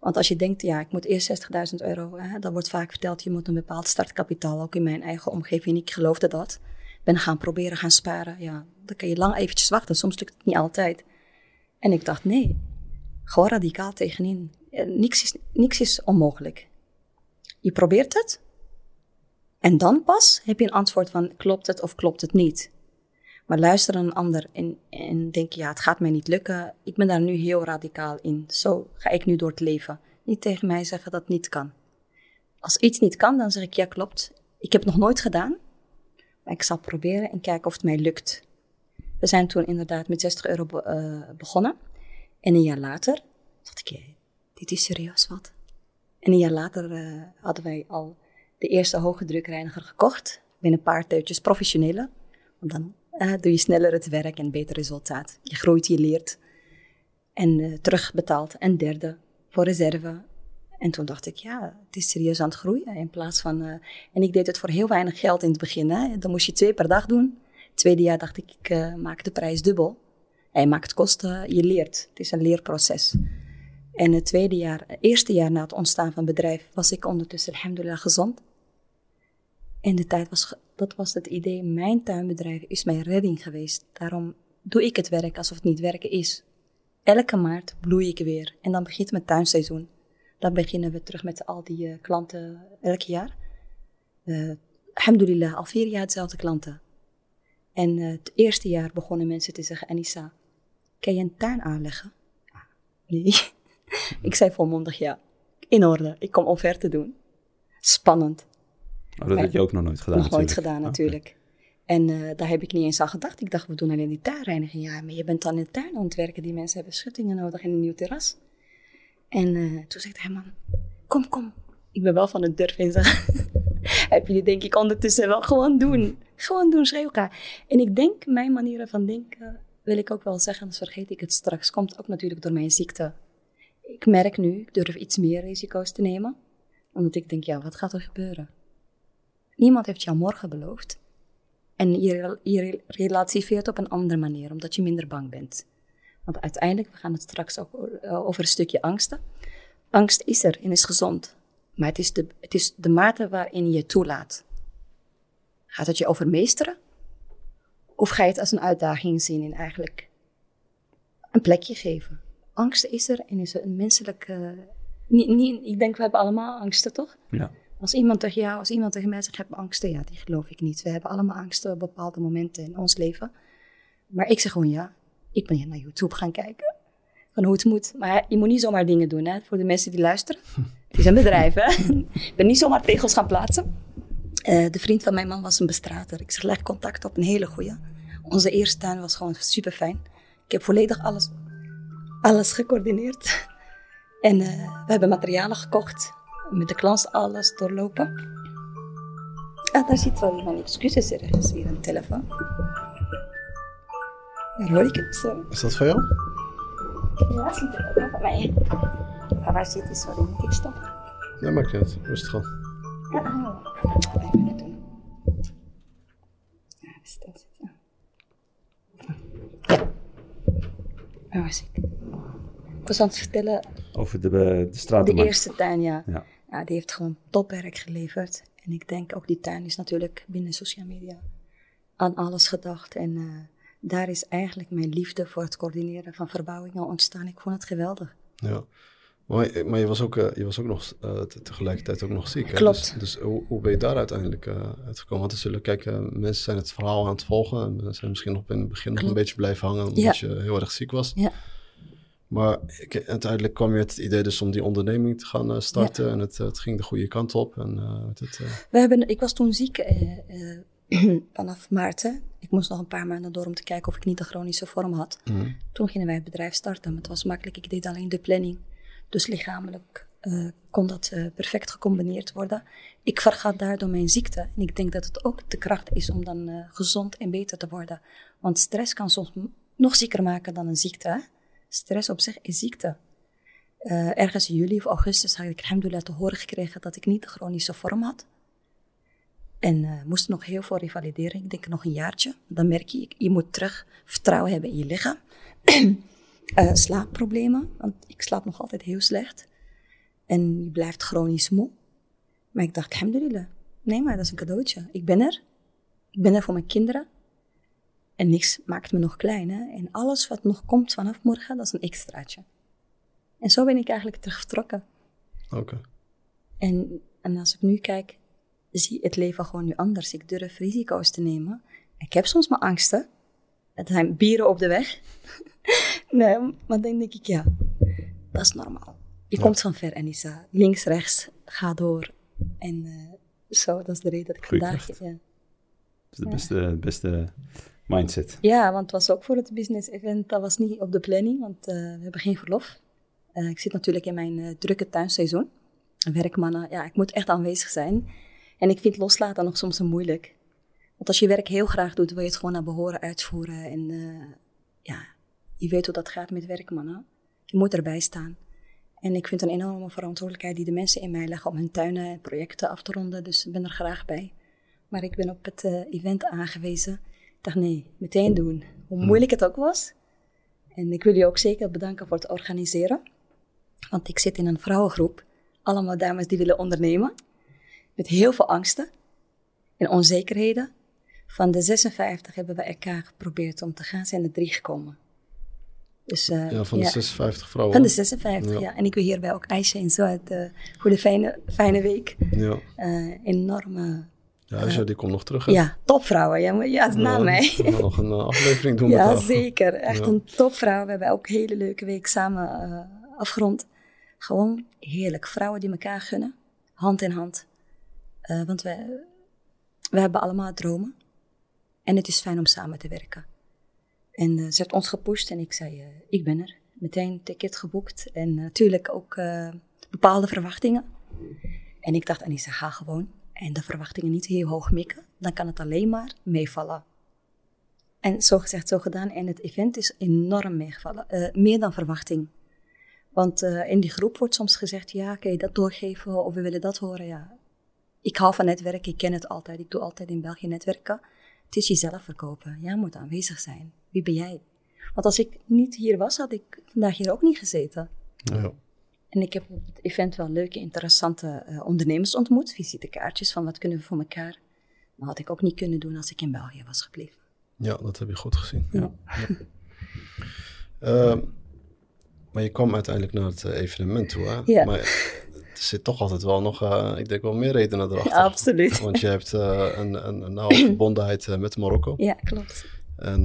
Want als je denkt, ja, ik moet eerst 60.000 euro. Hè, dan wordt vaak verteld, je moet een bepaald startkapitaal. Ook in mijn eigen omgeving. Ik geloofde dat. Ben gaan proberen, gaan sparen. Ja, dan kan je lang eventjes wachten. Soms lukt het niet altijd. En ik dacht, nee. Gewoon radicaal tegenin. Niks is, niks is onmogelijk. Je probeert het. En dan pas heb je een antwoord van klopt het of klopt het niet. Maar luister naar een ander en, en denk ja, het gaat mij niet lukken. Ik ben daar nu heel radicaal in. Zo ga ik nu door het leven. Niet tegen mij zeggen dat het niet kan. Als iets niet kan, dan zeg ik ja, klopt. Ik heb het nog nooit gedaan. Maar ik zal proberen en kijken of het mij lukt. We zijn toen inderdaad met 60 euro be uh, begonnen. En een jaar later dacht ik, dit is serieus wat. En een jaar later uh, hadden wij al de eerste hoge drukreiniger gekocht. Binnen een paar teutjes professionele. Want dan doe je sneller het werk en beter resultaat. Je groeit, je leert. En uh, terugbetaald. En derde voor reserve. En toen dacht ik, ja, het is serieus aan het groeien. In plaats van. Uh, en ik deed het voor heel weinig geld in het begin. Hè. Dan moest je twee per dag doen. Tweede jaar dacht ik, ik maak de prijs dubbel. Je maakt kosten, je leert. Het is een leerproces. En het tweede jaar, het eerste jaar na het ontstaan van het bedrijf, was ik ondertussen, alhamdulillah, gezond. En de tijd was, dat was het idee, mijn tuinbedrijf is mijn redding geweest. Daarom doe ik het werk alsof het niet werken is. Elke maart bloei ik weer. En dan begint mijn tuinseizoen. Dan beginnen we terug met al die uh, klanten elk jaar. Uh, alhamdulillah, al vier jaar hetzelfde klanten. En uh, het eerste jaar begonnen mensen te zeggen, Anissa, kan je een tuin aanleggen? Nee. *laughs* ik zei volmondig ja. In orde, ik kom offerte doen. Spannend. Dat had je ook nog nooit gedaan Nog nooit gedaan natuurlijk. Okay. En uh, daar heb ik niet eens aan gedacht. Ik dacht, we doen alleen die tuinreiniging. Ja, maar je bent dan in de tuin aan het werken. Die mensen hebben schuttingen nodig in een nieuw terras. En uh, toen zei hij, man, kom, kom. Ik ben wel van het durf en zeggen. *laughs* heb jullie denk ik ondertussen wel gewoon doen. Gewoon doen, schreeuw elkaar. En ik denk, mijn manieren van denken, wil ik ook wel zeggen, anders vergeet ik het straks. Komt ook natuurlijk door mijn ziekte. Ik merk nu, ik durf iets meer risico's te nemen. Omdat ik denk, ja, wat gaat er gebeuren? Niemand heeft jou morgen beloofd. En je, je relativeert op een andere manier, omdat je minder bang bent. Want uiteindelijk, we gaan het straks ook over een stukje angsten. Angst is er en is gezond. Maar het is de, het is de mate waarin je toelaat. Gaat het je overmeesteren? Of ga je het als een uitdaging zien en eigenlijk een plekje geven? Angst is er en is een menselijke... Niet, ik denk, we hebben allemaal angsten, toch? Ja. Als iemand tegen jou, als iemand tegen mij zegt, ik heb angsten, ja, die geloof ik niet. We hebben allemaal angsten op bepaalde momenten in ons leven. Maar ik zeg gewoon ja, ik ben naar YouTube gaan kijken. Van hoe het moet. Maar je moet niet zomaar dingen doen, hè, voor de mensen die luisteren. Het is een bedrijf, ik ben niet zomaar tegels gaan plaatsen. Uh, de vriend van mijn man was een bestrater. Ik zeg, leg contact op, een hele goeie. Onze eerste tuin was gewoon super fijn. Ik heb volledig alles, alles gecoördineerd. En we hebben materialen gekocht. Met de klant alles doorlopen. Ah, daar zit wel mijn excuses ergens hier een telefoon. Daar hoor ik het, sorry. Is dat van jou? Ja, zit er ook van mij. Maar waar zit die? Sorry, moet ik stoppen? Nee, maakt niet uit. Rustig aan. Ja, even het doen. Ja, stil zitten. Ja. Waar was ik? Ik was aan het vertellen... Over de, de straat. De eerste tuin, ja. ja. Ja, die heeft gewoon topwerk geleverd. En ik denk ook die tuin is natuurlijk binnen social media aan alles gedacht. En uh, daar is eigenlijk mijn liefde voor het coördineren van verbouwingen ontstaan. Ik vond het geweldig. Ja, maar, maar je, was ook, uh, je was ook nog uh, tegelijkertijd ook nog ziek. Hè? Klopt. Dus, dus hoe, hoe, ben je daar uiteindelijk uitgekomen? Want er zullen, kijk, mensen zijn het verhaal aan het volgen. En zijn misschien nog in het begin nog een beetje blijven hangen omdat ja. je heel erg ziek was. Ja. Maar ik, uiteindelijk kwam je het idee dus om die onderneming te gaan uh, starten. Ja. En het, het, ging de goede kant op. En, uh, het, uh... We hebben, ik was toen ziek *clears throat* vanaf maart. Hè. Ik moest nog een paar maanden door om te kijken of ik niet de chronische vorm had. Mm. Toen gingen wij het bedrijf starten. Maar het was makkelijk. Ik deed alleen de planning. Dus lichamelijk kon dat perfect gecombineerd worden. Ik vergat daardoor mijn ziekte. En ik denk dat het ook de kracht is om dan gezond en beter te worden. Want stress kan soms nog zieker maken dan een ziekte. Hè? Stress op zich is ziekte. Uh, ergens in juli of augustus had ik alhamdulillah te horen gekregen dat ik niet de chronische vorm had. En uh, moest nog heel veel revalideren. Ik denk nog een jaartje. Dan merk je, je moet terug vertrouwen hebben in je lichaam. uh, *clears throat* slaapproblemen, want ik slaap nog altijd heel slecht. En je blijft chronisch moe. Maar ik dacht, alhamdulillah. Nee, maar dat is een cadeautje. Ik ben er. Ik ben er voor mijn kinderen. En niks maakt me nog klein. Hè? En alles wat nog komt vanaf morgen, dat is een extraatje. En zo ben ik eigenlijk terug vertrokken. Oké. Okay. En, en als ik nu kijk, zie het leven gewoon nu anders. Ik durf risico's te nemen. Ik heb soms mijn angsten. Het zijn bieren op de weg. *laughs* nee, maar dan denk ik, ja, dat is normaal. Je ja. komt van ver, Anissa. Links, rechts, ga door. En uh, zo, dat is de reden dat ik Goeie vandaag... Ja. Dat is de beste, beste mindset. Ja, want het was ook voor het business event, dat was niet op de planning, want uh, we hebben geen verlof. Uh, ik zit natuurlijk in mijn uh, drukke tuinseizoen. Werkmannen, ja, ik moet echt aanwezig zijn. En ik vind loslaten nog soms moeilijk. Want als je werk heel graag doet, wil je het gewoon naar behoren uitvoeren. En ja, je weet hoe dat gaat met werkmannen. Je moet erbij staan. En ik vind een enorme verantwoordelijkheid die de mensen in mij leggen om hun tuinen en projecten af te ronden. Dus ik ben er graag bij. Maar ik ben op het event aangewezen. Dacht, nee, meteen doen. Hoe moeilijk het ook was. En ik wil je ook zeker bedanken voor het organiseren. Want ik zit in een vrouwengroep. Allemaal dames die willen ondernemen. Met heel veel angsten en onzekerheden. Van de 56 hebben we elkaar geprobeerd om te gaan, zijn er drie gekomen. Dus, uh, ja, van de ja. 56 vrouwen. Van de 56, ja. ja. En ik wil hierbij ook Aisha en zo uit uh, voor de fijne, fijne week. Ja. Uh, enorme ja, die komt nog terug. Hè? Ja, topvrouwen. Ja, ja na mij. We gaan nog een uh, aflevering doen *laughs* ja, met haar. zeker. Echt een topvrouw. We hebben ook een hele leuke week samen uh, afgerond. Gewoon heerlijk. Vrouwen die elkaar gunnen. Hand in hand. Uh, want we, we hebben allemaal dromen. En het is fijn om samen te werken. En ze heeft ons gepusht en ik zei, ik ben er. Meteen ticket geboekt. En natuurlijk ook bepaalde verwachtingen. En ik dacht, Anissa, ga gewoon en de verwachtingen niet heel hoog mikken, dan kan het alleen maar meevallen. En zo gezegd, zo gedaan. En het event is enorm meegevallen. Uh, meer dan verwachting. Want uh, in die groep wordt soms gezegd, ja, kan je dat doorgeven of we willen dat horen. Ja. Ik hou van netwerken, ik ken het altijd. Ik doe altijd in België netwerken. Het is jezelf verkopen. Jij moet aanwezig zijn. Wie ben jij? Want als ik niet hier was, had ik vandaag hier ook niet gezeten. Ja. En ik heb op het event wel leuke, interessante uh, ondernemers ontmoet. Visitekaartjes van wat kunnen we voor elkaar. Maar had ik ook niet kunnen doen als ik in België was gebleven. Ja, dat heb je goed gezien. Ja. ja. uh, maar je kwam uiteindelijk naar het evenement toe. Hè? Ja. Maar er zit toch altijd wel nog, uh, ik denk wel meer redenen erachter. Ja, absoluut. Want je hebt een, een, een nauwe *clears throat* verbondenheid met Marokko. Ja, klopt. En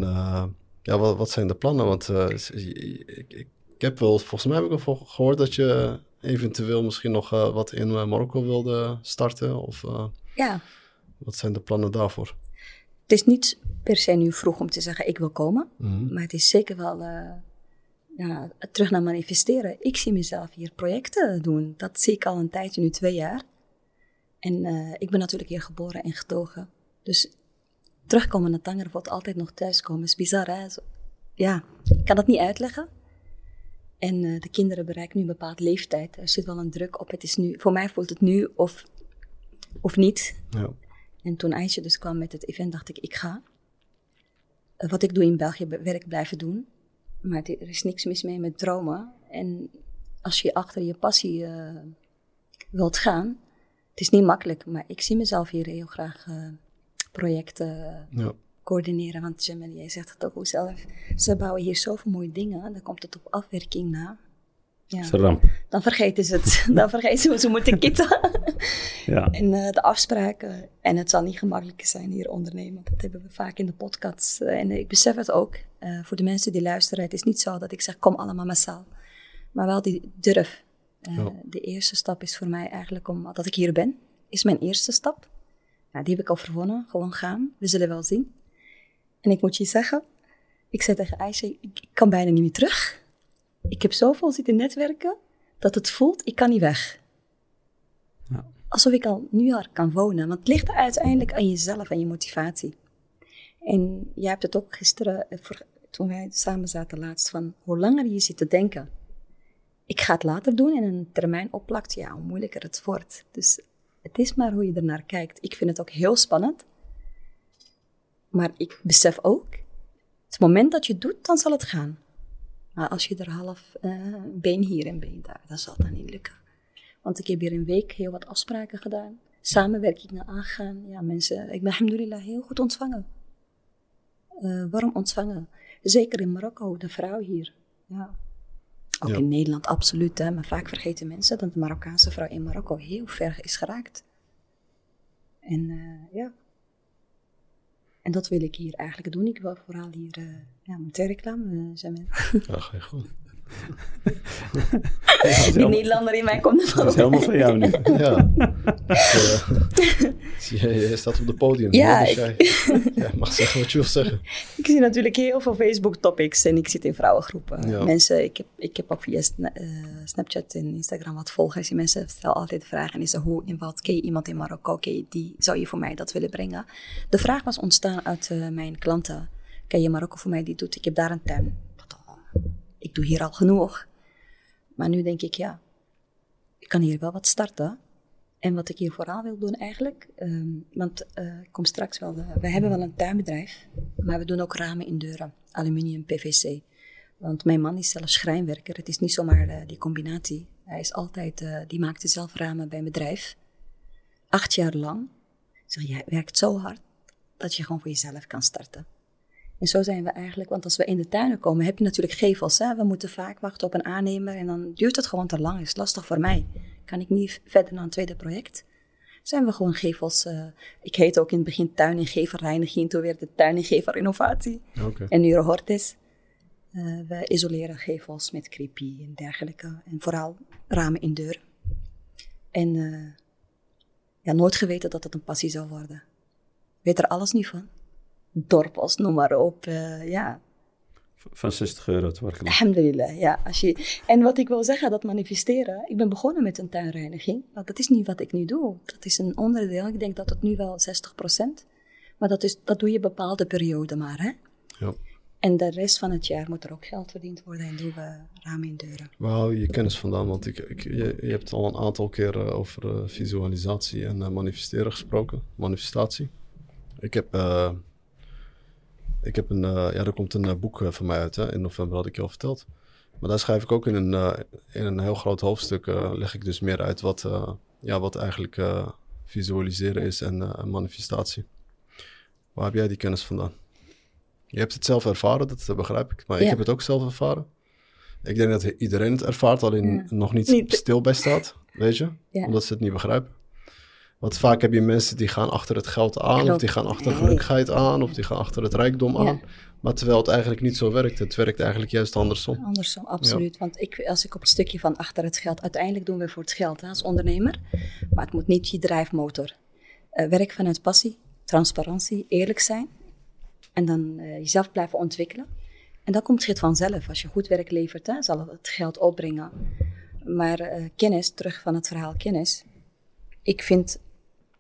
ja, wat, wat, zijn de plannen? Want ik, ik ik heb wel, volgens mij heb ik al gehoord dat je eventueel misschien nog uh, wat in uh, Marokko wilde starten. Of uh, ja. wat zijn de plannen daarvoor? het is niet per se nu vroeg om te zeggen ik wil komen. Mhm. Maar het is zeker wel uh, ja, terug naar manifesteren. Ik zie mezelf hier projecten doen. Dat zie ik al een tijdje, nu twee jaar. En ik ben natuurlijk hier geboren en getogen. Dus terugkomen naar Tangerveld, altijd nog thuiskomen, is bizar hè. ja, ik kan dat niet uitleggen. En uh, de kinderen bereiken nu een bepaald leeftijd. Er zit wel een druk op. Het is nu, voor mij voelt het nu of, of niet. Ja. En toen Aisha dus kwam met het event, dacht ik, ik ga. Uh, wat ik doe in België, werk blijven doen. Maar er is niks mis mee met dromen. En als je achter je passie uh, wilt gaan, het is niet makkelijk, maar ik zie mezelf hier heel graag projecten ja. Coördineren. Want jij zegt het ook zelf. Ze bouwen hier zoveel mooie dingen. Dan komt het op afwerking na. Ja. Dan vergeten ze het. *laughs* dan vergeten ze hoe ze moeten kitten. *laughs* ja. En uh, de afspraken. En het zal niet gemakkelijk zijn hier ondernemen. Dat hebben we vaak in de podcast. Uh, en ik besef het ook. Uh, voor de mensen die luisteren. Het is niet zo dat ik zeg kom allemaal massaal. Maar wel die durf. Ja. De eerste stap is voor mij eigenlijk om dat ik hier ben. Is mijn eerste stap. Nou, die heb ik al verwonnen. Gewoon gaan. We zullen wel zien. En ik moet je zeggen. Ik zei tegen ik, ik kan bijna niet meer terug ik heb zoveel zitten netwerken dat het voelt, ik kan niet weg. Ja. Alsof ik al nu al kan wonen. Want het ligt uiteindelijk aan jezelf en je motivatie. En jij hebt het ook gisteren, eh, toen wij samen zaten laatst, van hoe langer je zit te denken. Ik ga het later doen en een termijn opplakt, ja, hoe moeilijker het wordt. Dus het is maar hoe je ernaar kijkt. Ik vind het ook heel spannend. Maar ik besef ook, het moment dat je het doet, dan zal het gaan. Maar als je er half uh, been hier en been daar, dan zal het dan niet lukken. Want ik heb hier een week heel wat afspraken gedaan. Samenwerkingen aangegaan. Ja, mensen, ik ben alhamdulillah heel goed ontvangen. Uh, waarom ontvangen? Zeker in Marokko, de vrouw hier. Ja. Ook in Nederland, absoluut. Hè, maar vaak vergeten mensen dat de Marokkaanse vrouw in Marokko heel ver is geraakt. En uh, ja, en dat wil ik hier eigenlijk doen. Ik wil vooral hier uh, ja, mijn reclame uh, zijn. Ja, ga je goed. *laughs* Die Nederlander in mij komt ervan. Dat is helemaal van jou nu. ja. *laughs* je, staat op het podium. Ja, dus jij, ja, mag zeggen wat je wil zeggen. *laughs* Ik zie natuurlijk heel veel Facebook topics en ik zit in vrouwengroepen. Mensen, ik heb, ik heb ook via uh, Snapchat en Instagram wat volgers. Die mensen stellen altijd vragen. En ze hoe in wat ken je iemand in Marokko? Ken die, zou je voor mij dat willen brengen? De vraag was ontstaan uit uh, mijn klanten. Ken je Marokko voor mij die doet? Ik heb daar een tuin ik doe hier al genoeg. Maar nu denk ik, ja, ik kan hier wel wat starten. En wat ik hier vooral wil doen eigenlijk, ehm, want uh, ik kom straks wel, uh, we hebben wel een tuinbedrijf, maar we doen ook ramen in deuren, aluminium, PVC. Want mijn man is zelf schrijnwerker, het is niet zomaar uh, die combinatie. Hij is altijd, die maakte zelf ramen bij een bedrijf. Acht jaar lang. Ik zeg, jij werkt zo hard dat je gewoon voor jezelf kan starten. En zo zijn we eigenlijk, want als we in de tuinen komen, heb je natuurlijk gevels. Hè? We moeten vaak wachten op een aannemer en dan duurt het gewoon te lang. Is lastig voor mij. Kan ik niet verder naar een tweede project? Zijn we gewoon gevels. Uh, ik heet ook in het begin tuin- en gevelreiniging, toen werd het tuin- en gevelrenovatie. Okay. En nu Hortis. Uh, we isoleren gevels met creepy en dergelijke. En vooral ramen in deuren. En uh, ja, nooit geweten dat het een passie zou worden. Weet er alles niet van dorpels, noem maar op. Uh, ja. Van 60 euro te werken. Alhamdulillah, ja. Als je, en wat ik wil zeggen, dat manifesteren. Ik ben begonnen met een tuinreiniging. Maar dat is niet wat ik nu doe. Dat is een onderdeel. Ik denk dat het nu wel 60%. Maar dat, is, dat doe je bepaalde periode maar, hè. Ja. En de rest van het jaar moet er ook geld verdiend worden en doen we ramen in deuren. Waar hou je je kennis vandaan? Want ik, ik, je, je hebt al een aantal keer uh, over uh, visualisatie en uh, manifesteren gesproken. Manifestatie. Ik heb ik heb een, uh, ja, er komt een uh, boek uh, van mij uit. Hè? In november had ik je al verteld. Maar daar schrijf ik ook in een, in een heel groot hoofdstuk. leg ik dus meer uit wat, ja, wat eigenlijk visualiseren is en manifestatie. Waar heb jij die kennis vandaan? Je hebt het zelf ervaren, dat begrijp ik. Maar ik heb het ook zelf ervaren. Ik denk dat iedereen het ervaart, alleen nog niet, niet, stil bij staat. Weet je? Omdat ze het niet begrijpen. Want vaak heb je mensen die gaan achter het geld aan, of die gaan achter gelukkigheid aan, of die gaan achter het rijkdom aan. Maar terwijl het eigenlijk niet zo werkt. Het werkt eigenlijk juist andersom. Andersom, absoluut. Want ik, als ik op het stukje van achter het geld, uiteindelijk doen we voor het geld hè, als ondernemer. Maar het moet niet je drijfmotor. Uh, werk vanuit passie, transparantie, eerlijk zijn. En dan uh, jezelf blijven ontwikkelen. En dan komt het vanzelf. Als je goed werk levert, hè, zal het geld opbrengen. Maar uh, kennis, terug van het verhaal kennis. Ik vind,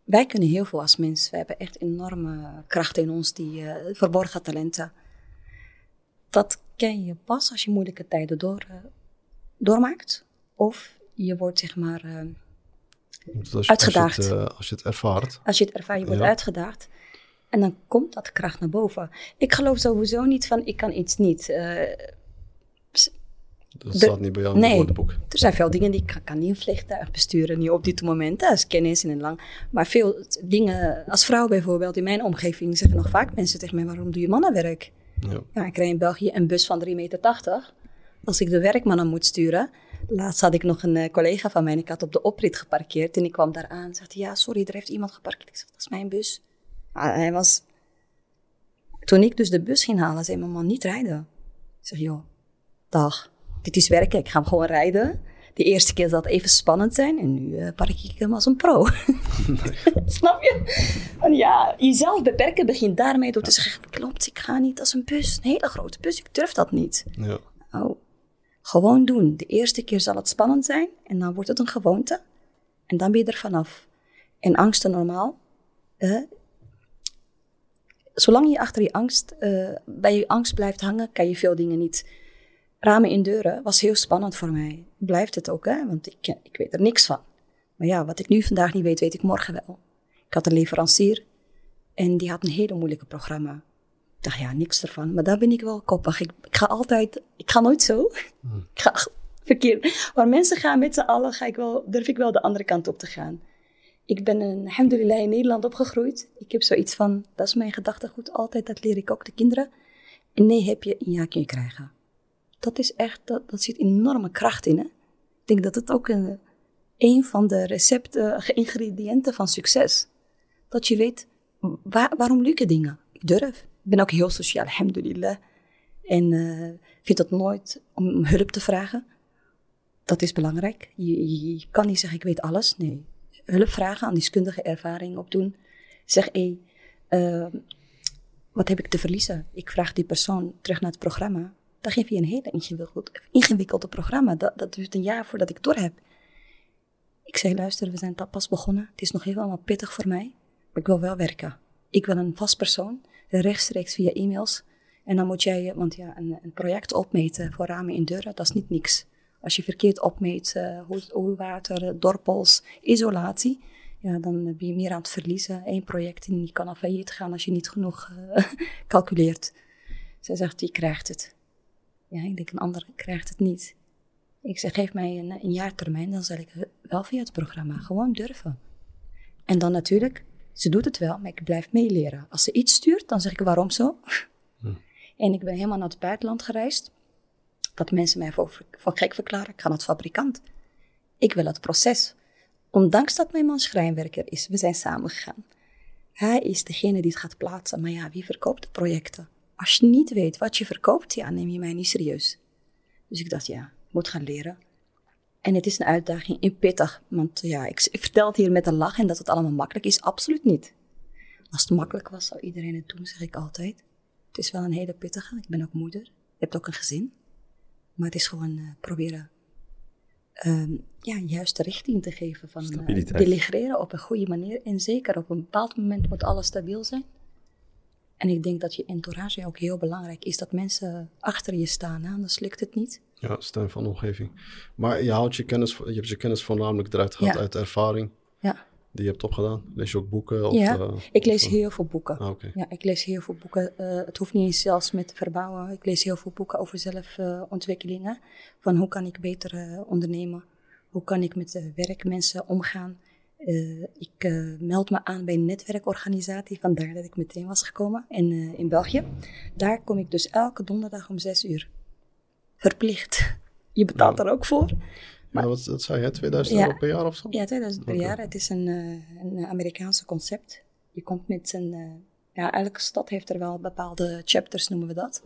wij kunnen heel veel als mens. We hebben echt enorme krachten in ons, die uh, verborgen talenten. Dat ken je pas als je moeilijke tijden door, doormaakt. Of je wordt zeg maar dus uitgedaagd. Als je, het, als je, het, ervaart. Als je het ervaart, je wordt uitgedaagd. En dan komt dat kracht naar boven. Ik geloof sowieso niet van ik kan iets niet. Dat staat niet bij jou in nee, het woordenboek. Er zijn veel dingen die ik kan, niet een vliegtuig besturen, niet op dit moment. Dat is kennis in een lang. Maar veel dingen, als vrouw bijvoorbeeld, in mijn omgeving zeggen nog vaak mensen tegen mij: waarom doe je mannenwerk? Ja. ja ik rij in België een bus van 3,80 meter. Als ik de werkmannen moet sturen. Laatst had ik nog een uh, collega van mij en ik had op de oprit geparkeerd. En ik kwam daar aan en zei: Ja, sorry, er heeft iemand geparkeerd. Ik zeg: Dat is mijn bus. Hij was... Toen ik dus de bus ging halen, zei mijn man niet rijden. Ik zeg, joh, dag, dit is werken, ik ga hem gewoon rijden. De eerste keer zal het even spannend zijn en nu uh, park ik hem als een pro. *laughs* Snap je? En ja, jezelf beperken begint daarmee door te zeggen, klopt, ik ga niet als een bus, een hele grote bus, ik durf dat niet. Ja. Oh, gewoon doen. De eerste keer zal het spannend zijn en dan wordt het een gewoonte. En dan ben je er vanaf. En angsten normaal. Uh, zolang je achter je angst, uh, bij je angst blijft hangen, kan je veel dingen niet. Ramen in deuren was heel spannend voor mij. Blijft het ook, hè? want ik, ik weet er niks van. Maar ja, wat ik nu vandaag niet weet, weet ik morgen wel. Ik had een leverancier en die had een hele moeilijke programma. Ik dacht, ja, niks ervan. Maar daar ben ik wel koppig. Ik, ik ga altijd, ik ga nooit zo. Hmm. *laughs* Ik ga verkeerd. Waar mensen gaan met z'n allen, ga ik wel, durf ik wel de andere kant op te gaan. Ik ben een, alhamdulillah in Nederland opgegroeid. Ik heb zoiets van, dat is mijn gedachtegoed altijd, dat leer ik ook de kinderen. En nee heb je, ja kun je krijgen. Dat is echt, dat, dat zit enorme kracht in. Hè? Ik denk dat het ook een, een van de recepten, ingrediënten van succes. Dat je weet, waar, waarom lukken dingen? Ik durf. Ik ben ook heel sociaal, alhamdulillah. En uh, vind het nooit om hulp te vragen. Dat is belangrijk. Je, kan niet zeggen, ik weet alles. Nee, hulp vragen, aan deskundige ervaring opdoen. Zeg, hé, uh, wat heb ik te verliezen? Ik vraag die persoon terug naar het programma. Dan geef je een hele ingewikkeld, ingewikkelde programma. Dat, dat duurt een jaar voordat ik door heb. Ik zeg, luister, we zijn pas begonnen. Het is nog helemaal pittig voor mij, maar ik wil wel werken. Ik wil een vast persoon, rechtstreeks via e-mails. En dan moet jij, want ja, een, een project opmeten voor ramen in deuren, dat is niet niks. Als je verkeerd opmeet, uh, water, dorpels, isolatie, ja, dan ben je meer aan het verliezen. Eén project die kan al failliet gaan als je niet genoeg uh, *laughs* calculeert. Zij zegt, die krijgt het. Ja, ik denk een ander krijgt het niet. Ik zeg, geef mij een, een jaar termijn, dan zal ik wel via het programma gewoon durven. En dan natuurlijk, ze doet het wel, maar ik blijf meeleren. Als ze iets stuurt, dan zeg ik waarom zo. Hm. En ik ben helemaal naar het buitenland gereisd dat mensen mij voor, voor gek verklaren. Ik ga naar het fabrikant. Ik wil het proces. Ondanks dat mijn man schrijnwerker is, we zijn samen gegaan. Hij is degene die het gaat plaatsen. Maar ja, wie verkoopt de projecten? Als je niet weet wat je verkoopt, ja, neem je mij niet serieus. Dus ik dacht, ja, ik moet gaan leren. En het is een uitdaging in pittig. Want ja, ik, ik vertel het hier met een lach en dat het allemaal makkelijk is. Absoluut niet. Als het makkelijk was, zou iedereen het doen, zeg ik altijd. Het is wel een hele pittige. Ik ben ook moeder. Je hebt ook een gezin. Maar het is gewoon uh, proberen um, ja, juiste richting te geven. Van uh, op een goede manier. En zeker op een bepaald moment moet alles stabiel zijn. En ik denk dat je entourage ook heel belangrijk is. Dat mensen achter je staan, hè? anders lukt het niet. Ja, steun van de omgeving. Maar je, houdt je, kennis, je hebt je kennis voornamelijk eruit gehad uit ervaring. Ja die je hebt opgedaan? Lees je ook boeken? Of, ja, uh, ik lees heel veel boeken. Ah, okay. Ja, ik lees heel veel boeken. Uh, het hoeft niet eens zelfs met verbouwen. Ik lees heel veel boeken over zelfontwikkelingen. van hoe kan ik beter ondernemen? Hoe kan ik met werkmensen omgaan? Ik meld me aan bij een netwerkorganisatie, vandaar dat ik meteen was gekomen. En in België. Daar kom ik dus elke donderdag om zes uur. Verplicht. Je betaalt er ook voor. Maar, wat, wat zei je, 2000 euro per jaar of zo? Ja, 2000 per jaar. Het is een, een Amerikaanse concept. Je komt met een, ja, elke stad heeft er wel bepaalde chapters, noemen we dat.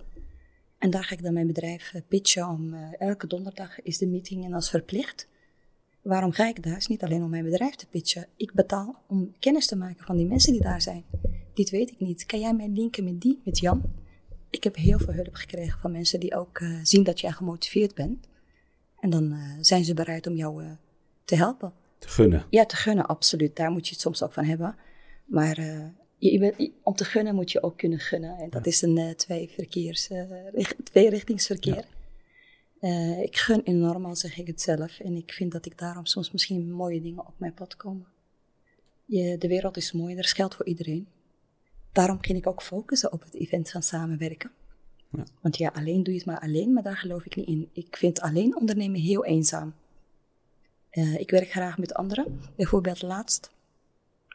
En daar ga ik dan mijn bedrijf pitchen om, elke donderdag is de meeting en dat is verplicht. Waarom ga ik daar? is niet alleen om mijn bedrijf te pitchen. Ik betaal om kennis te maken van die mensen die daar zijn. Dit weet ik niet. Kan jij mij linken met die, met Jan? Ik heb heel veel hulp gekregen van mensen die ook uh, zien dat jij gemotiveerd bent. En dan uh, zijn ze bereid om jou uh, te helpen. Te gunnen. Ja, te gunnen, absoluut. Daar moet je het soms ook van hebben. Maar je, je, om te gunnen moet je ook kunnen gunnen. En dat ja. is een twee verkeers, tweerichtingsverkeer. Ja. Uh, ik gun enorm, al zeg ik het zelf. En ik vind dat ik daarom soms misschien mooie dingen op mijn pad komen. Je, de wereld is mooi, er is geld voor iedereen. Daarom ging ik ook focussen op het event van samenwerken. Ja. Want ja, alleen doe je het maar alleen, maar daar geloof ik niet in. Ik vind alleen ondernemen heel eenzaam. Uh, ik werk graag met anderen. Bijvoorbeeld laatst.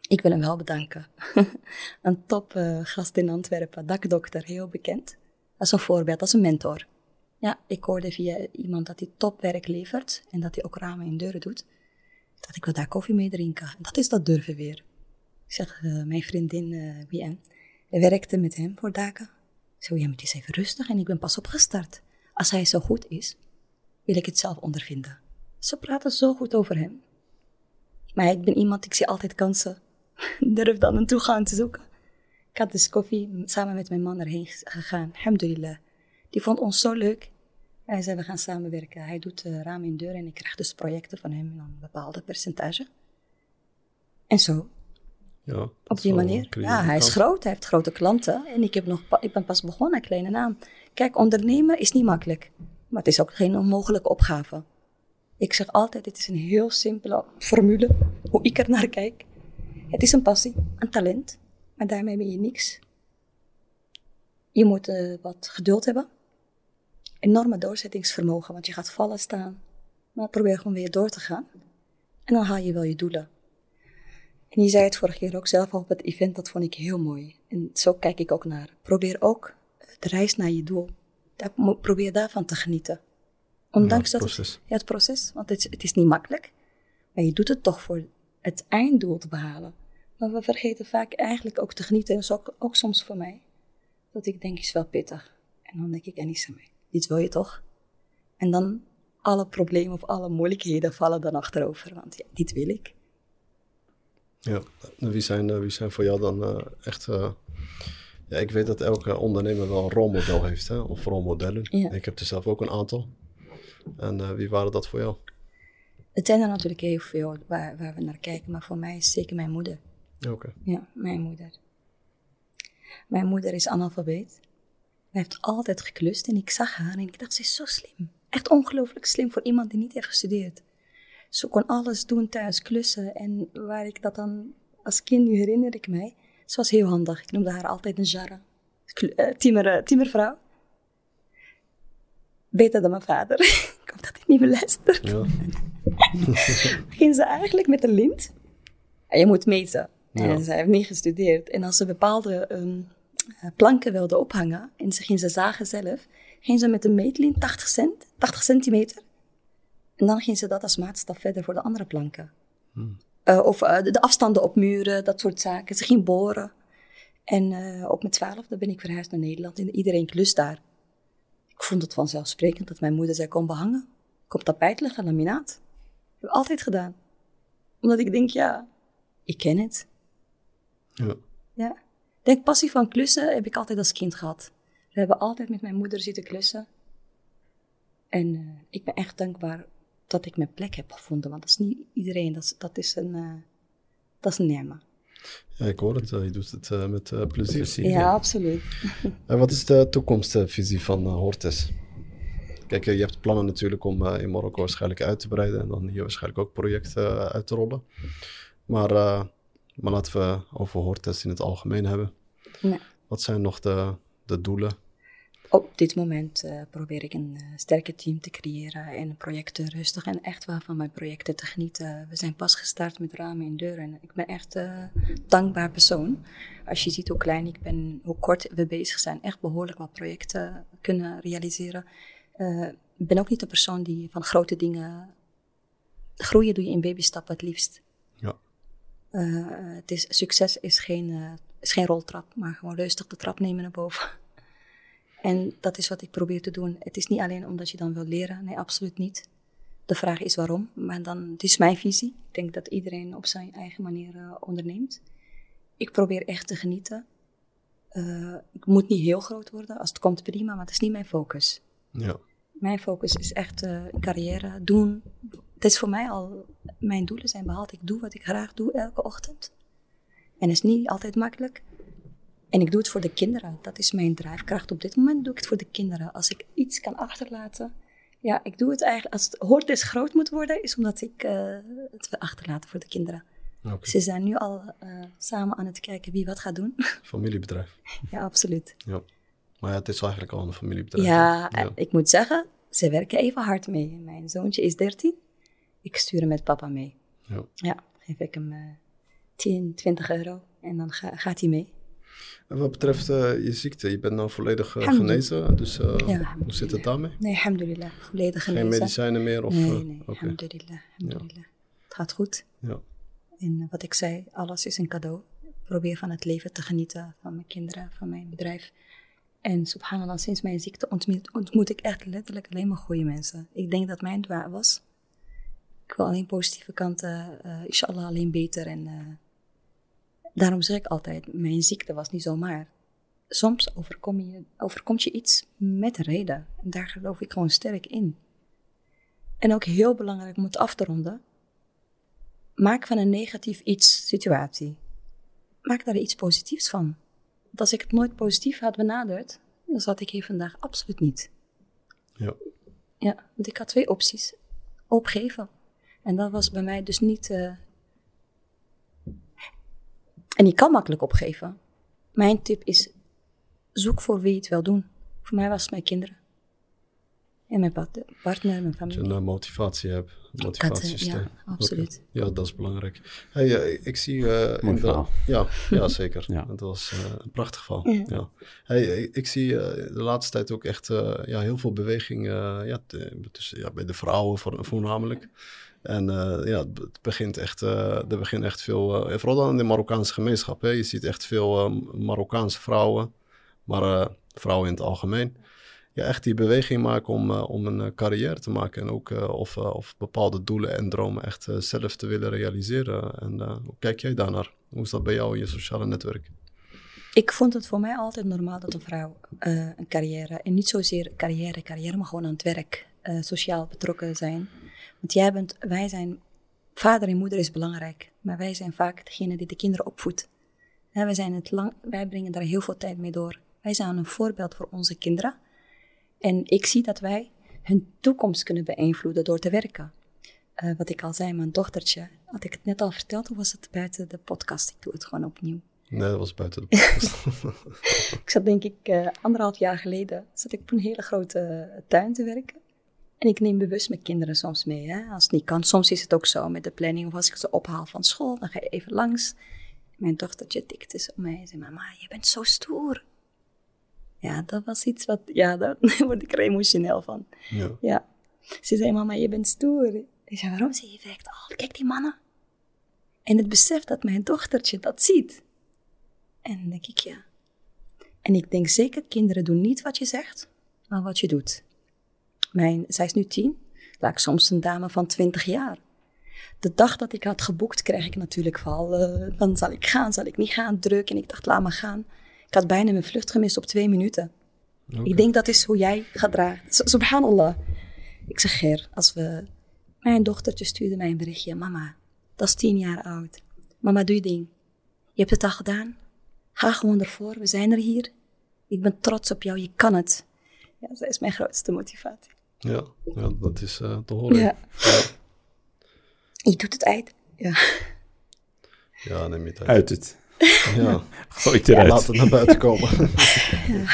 Ik wil hem wel bedanken. *laughs* een top uh, gast in Antwerpen, dakdokter, heel bekend. Als een voorbeeld, als een mentor. Ja, ik hoorde via iemand dat hij topwerk levert en dat hij ook ramen en deuren doet. Dat ik wil daar koffie mee drinken. En dat is dat durven weer. Ik zeg, uh, mijn vriendin uh, BM, werkte met hem voor daken. Ik zeg, ja, maar het is even rustig en ik ben pas opgestart. Als hij zo goed is, wil ik het zelf ondervinden. Ze praten zo goed over hem. Maar ik ben iemand, ik zie altijd kansen. *laughs* Durf dan een toegang te zoeken. Ik had dus koffie samen met mijn man erheen gegaan. Alhamdulillah. Die vond ons zo leuk. Hij zei, we gaan samenwerken. Hij doet uh, ramen in deur en ik krijg dus projecten van hem, een bepaalde percentage. En zo. Ja, Op die manier. Ja, hij is groot, hij heeft grote klanten. En ik, heb nog, ik ben pas begonnen, kleine naam. Kijk, ondernemen is niet makkelijk. Maar het is ook geen onmogelijke opgave. Ik zeg altijd, het is een heel simpele formule, hoe ik er naar kijk. Het is een passie, een talent, maar daarmee ben je niks. Je moet uh, wat geduld hebben enorme doorzettingsvermogen, want je gaat vallen staan. Maar probeer gewoon weer door te gaan. En dan haal je wel je doelen. En je zei het vorige keer ook zelf op het event, dat vond ik heel mooi. En zo kijk ik ook naar. Probeer ook de reis naar je doel. Daar, probeer daarvan te genieten. Ondanks ja, het proces. dat het, ja, het proces, want het, het is niet makkelijk. Maar je doet het toch voor het einddoel te behalen. Maar we vergeten vaak eigenlijk ook te genieten. En dat is ook, ook soms voor mij. Dat ik denk, is wel pittig. En dan denk ik, en is er mee dit wil je toch? En dan alle problemen of alle moeilijkheden vallen dan achterover, want ja, dit wil ik. Ja, wie zijn, eh, wie zijn voor jou dan uh, echt... Uh, ja, ik weet dat elke ondernemer wel een rolmodel heeft, hè? of rolmodellen. Ja. Ik heb er zelf ook een aantal. En wie waren dat voor jou? Het zijn er natuurlijk heel veel waar, waar we naar kijken, maar voor mij is zeker mijn moeder. Oké. Ja, mijn moeder. Mijn moeder is analfabeet. Hij heeft altijd geklust en ik zag haar en ik dacht, ze is zo slim. Echt ongelooflijk slim voor iemand die niet heeft gestudeerd. Ze kon alles doen thuis, klussen. En waar ik dat dan als kind, nu herinner ik mij, ze was heel handig. Ik noemde haar altijd een jarre. Uh, timmer, uh, timmervrouw. Beter dan mijn vader. *laughs* ik hoop dat hij niet beluistert. Ja. *laughs* ging ze eigenlijk met een lint. En je moet meten. Ja. En zij heeft niet gestudeerd. En als ze bepaalde um, eh, planken wilde ophangen en ze ging ze zagen zelf, ging ze met een meetlint 80 cent, 80 centimeter. En dan ging ze dat als maatstaf verder voor de andere planken. Hmm. Uh, of uh, de, afstanden op muren, dat soort zaken. Ze ging boren. En uh, op mijn twaalfde ben ik verhuisd naar Nederland en iedereen klust daar. Ik vond het vanzelfsprekend dat mijn moeder zei, kom behangen. Kom tapijt leggen, laminaat. Dat heb ik altijd gedaan. Omdat ik denk, ja, ik ken het. Ja. Denk, passie van klussen heb ik altijd als kind gehad. We hebben altijd met mijn moeder zitten klussen. En uh, ik ben echt dankbaar dat ik mijn plek heb gevonden. Want dat is niet iedereen. Dat is, dat is een, uh, dat is een nerma. Ja, ik hoor het. je doet het met plezier. plezier. Ja, absoluut. *laughs* en wat is de toekomstvisie van Hortes? Kijk, je hebt plannen natuurlijk om in Marokko waarschijnlijk uit te breiden. En dan hier waarschijnlijk ook projecten uit te rollen. Maar maar laten we over Hortes in het algemeen hebben. Wat zijn nog de, de doelen? Op dit moment uh, probeer ik een uh, sterke team te creëren en projecten rustig en echt wel van mijn projecten te genieten. We zijn pas gestart met ramen en deuren en ik ben echt een uh, dankbaar persoon. Als je ziet hoe klein ik ben, hoe kort we bezig zijn, echt behoorlijk wat projecten kunnen realiseren. ik ben ook niet de persoon die van grote dingen... Groeien doe je in babystappen het liefst. Uh, het is, succes is geen, uh, is geen roltrap, maar gewoon rustig de trap nemen naar boven. *laughs* En dat is wat ik probeer te doen. Het is niet alleen omdat je dan wil leren, nee, absoluut niet. De vraag is waarom, maar dan, is mijn visie. Ik denk dat iedereen op zijn eigen manier uh, onderneemt. Ik probeer echt te genieten. Ik moet niet heel groot worden, als het komt prima, maar het is niet mijn focus. Ja. Mijn focus is echt uh, carrière doen. Het is voor mij al, mijn doelen zijn behaald. Ik doe wat ik graag doe elke ochtend. En het is niet altijd makkelijk. En ik doe het voor de kinderen. Dat is mijn drijfkracht. Op dit moment doe ik het voor de kinderen. Als ik iets kan achterlaten. Ja, ik doe het eigenlijk. Als het hoort is groot moet worden, is omdat ik uh, het wil achterlaten voor de kinderen. Okay. Ze zijn nu al uh, samen aan het kijken wie wat gaat doen. Familiebedrijf. *laughs* ja, absoluut. Ja. Maar het is eigenlijk al een familiebedrijf. Ja, ja, ik moet zeggen, ze werken even hard mee. Mijn zoontje is 13. Ik stuur hem met papa mee. Ja. Ja, geef ik hem uh, 10, 20 euro en dan ga, gaat hij mee. En wat betreft uh, je ziekte, je bent nou volledig uh, genezen, dus uh, ja, hoe zit het daarmee? Nee, alhamdulillah, volledig genezen. Geen medicijnen meer? Of, nee, nee, okay. alhamdulillah, alhamdulillah. Ja. Het gaat goed. Ja. En wat ik zei, alles is een cadeau. Ik probeer van het leven te genieten, van mijn kinderen, van mijn bedrijf. En subhanallah, sinds mijn ziekte ontmoet, ontmoet ik echt letterlijk alleen maar goede mensen. Ik denk dat mijn dwaar was. Ik wil alleen positieve kanten, uh, inshallah alleen beter. En uh, daarom zeg ik altijd, mijn ziekte was niet zomaar. Soms overkom je, overkomt je iets met reden. En daar geloof ik gewoon sterk in. En ook heel belangrijk om het af te ronden. Maak van een negatief iets situatie. Maak daar iets positiefs van. Want als ik het nooit positief had benaderd, dan zat ik hier vandaag absoluut niet. Ja. Ja, want ik had twee opties. Opgeven. En dat was bij mij dus niet. Uh... En je kan makkelijk opgeven. Mijn tip is: zoek voor wie je het wil doen. Voor mij was het mijn kinderen. En mijn partner, mijn familie. Dat je een motivatie hebt. Motivatiesysteem. Ja, absoluut. Okay. Ja, dat is belangrijk. Hey, uh, ik zie... Uh, Mooi verhaal. Ja, ja, *laughs* zeker. Ja. Dat was uh, een prachtig verhaal. Ja. ja. Hey, ik zie de laatste tijd ook echt ja, heel veel beweging ja, tussen, ja, bij de vrouwen voor, voornamelijk. En ja, het begint echt, er begint echt veel, vooral dan in de Marokkaanse gemeenschap. Hè. Je ziet echt veel Marokkaanse vrouwen, maar vrouwen in het algemeen ja, echt die beweging maken om, uh, om een uh, carrière te maken. En ook uh, of, of bepaalde doelen en dromen echt zelf te willen realiseren. En hoe kijk jij daarnaar? Hoe is dat bij jou in je sociale netwerk? Ik vond het voor mij altijd normaal dat een vrouw een carrière, en niet zozeer carrière, carrière, maar gewoon aan het werk, sociaal betrokken zijn. Want jij bent, wij zijn, vader en moeder is belangrijk, maar wij zijn vaak degene die de kinderen opvoedt. Ja, wij, zijn het lang, wij brengen daar heel veel tijd mee door. Wij zijn een voorbeeld voor onze kinderen. En ik zie dat wij hun toekomst kunnen beïnvloeden door te werken. Uh, wat ik al zei, mijn dochtertje, had ik het net al verteld, of was het buiten de podcast? Ik doe het gewoon opnieuw. Nee, dat was buiten de podcast. *laughs* ik zat denk ik uh, anderhalf jaar geleden, zat ik op een hele grote tuin te werken. En ik neem bewust mijn kinderen soms mee, hè, als het niet kan. Soms is het ook zo met de planning, of als ik ze ophaal van school, dan ga je even langs. Mijn dochtertje tikte ze op mij en zei, mama, je bent zo stoer ja, dat was iets wat, ja, daar *laughs* word ik er emotioneel van. Ja. ja. Ze zei, mama, je bent stoer. Ik zei, waarom? Ze werkt kijk die mannen. En het besef dat mijn dochtertje dat ziet. En dan denk ik, ja. En ik denk zeker, kinderen doen niet wat je zegt, maar wat je doet. Mijn, zij is nu tien, lijkt soms een dame van twintig jaar. De dag dat ik had geboekt, kreeg ik natuurlijk wel uh, van zal ik gaan, zal ik niet gaan, druk. En ik dacht, laat maar gaan. Ik had bijna mijn vlucht gemist op twee minuten. Okay. Ik denk dat is hoe jij gedraagt. Subhanallah. Ik zeg, Ger, als we... Mijn dochtertje stuurde mij een berichtje. Mama, dat is tien jaar oud. Mama, doe je ding. Je hebt het al gedaan. Ga gewoon ervoor. We zijn er hier. Ik ben trots op jou. Je kan het. Ja, zij is mijn grootste motivatie. Ja, ja dat is uh, te horen. Ja. ja. Je doet het uit. Ja. Ja, neem je het uit. Uit het. Ja. Gooi het eruit. Laat het naar buiten komen. ja.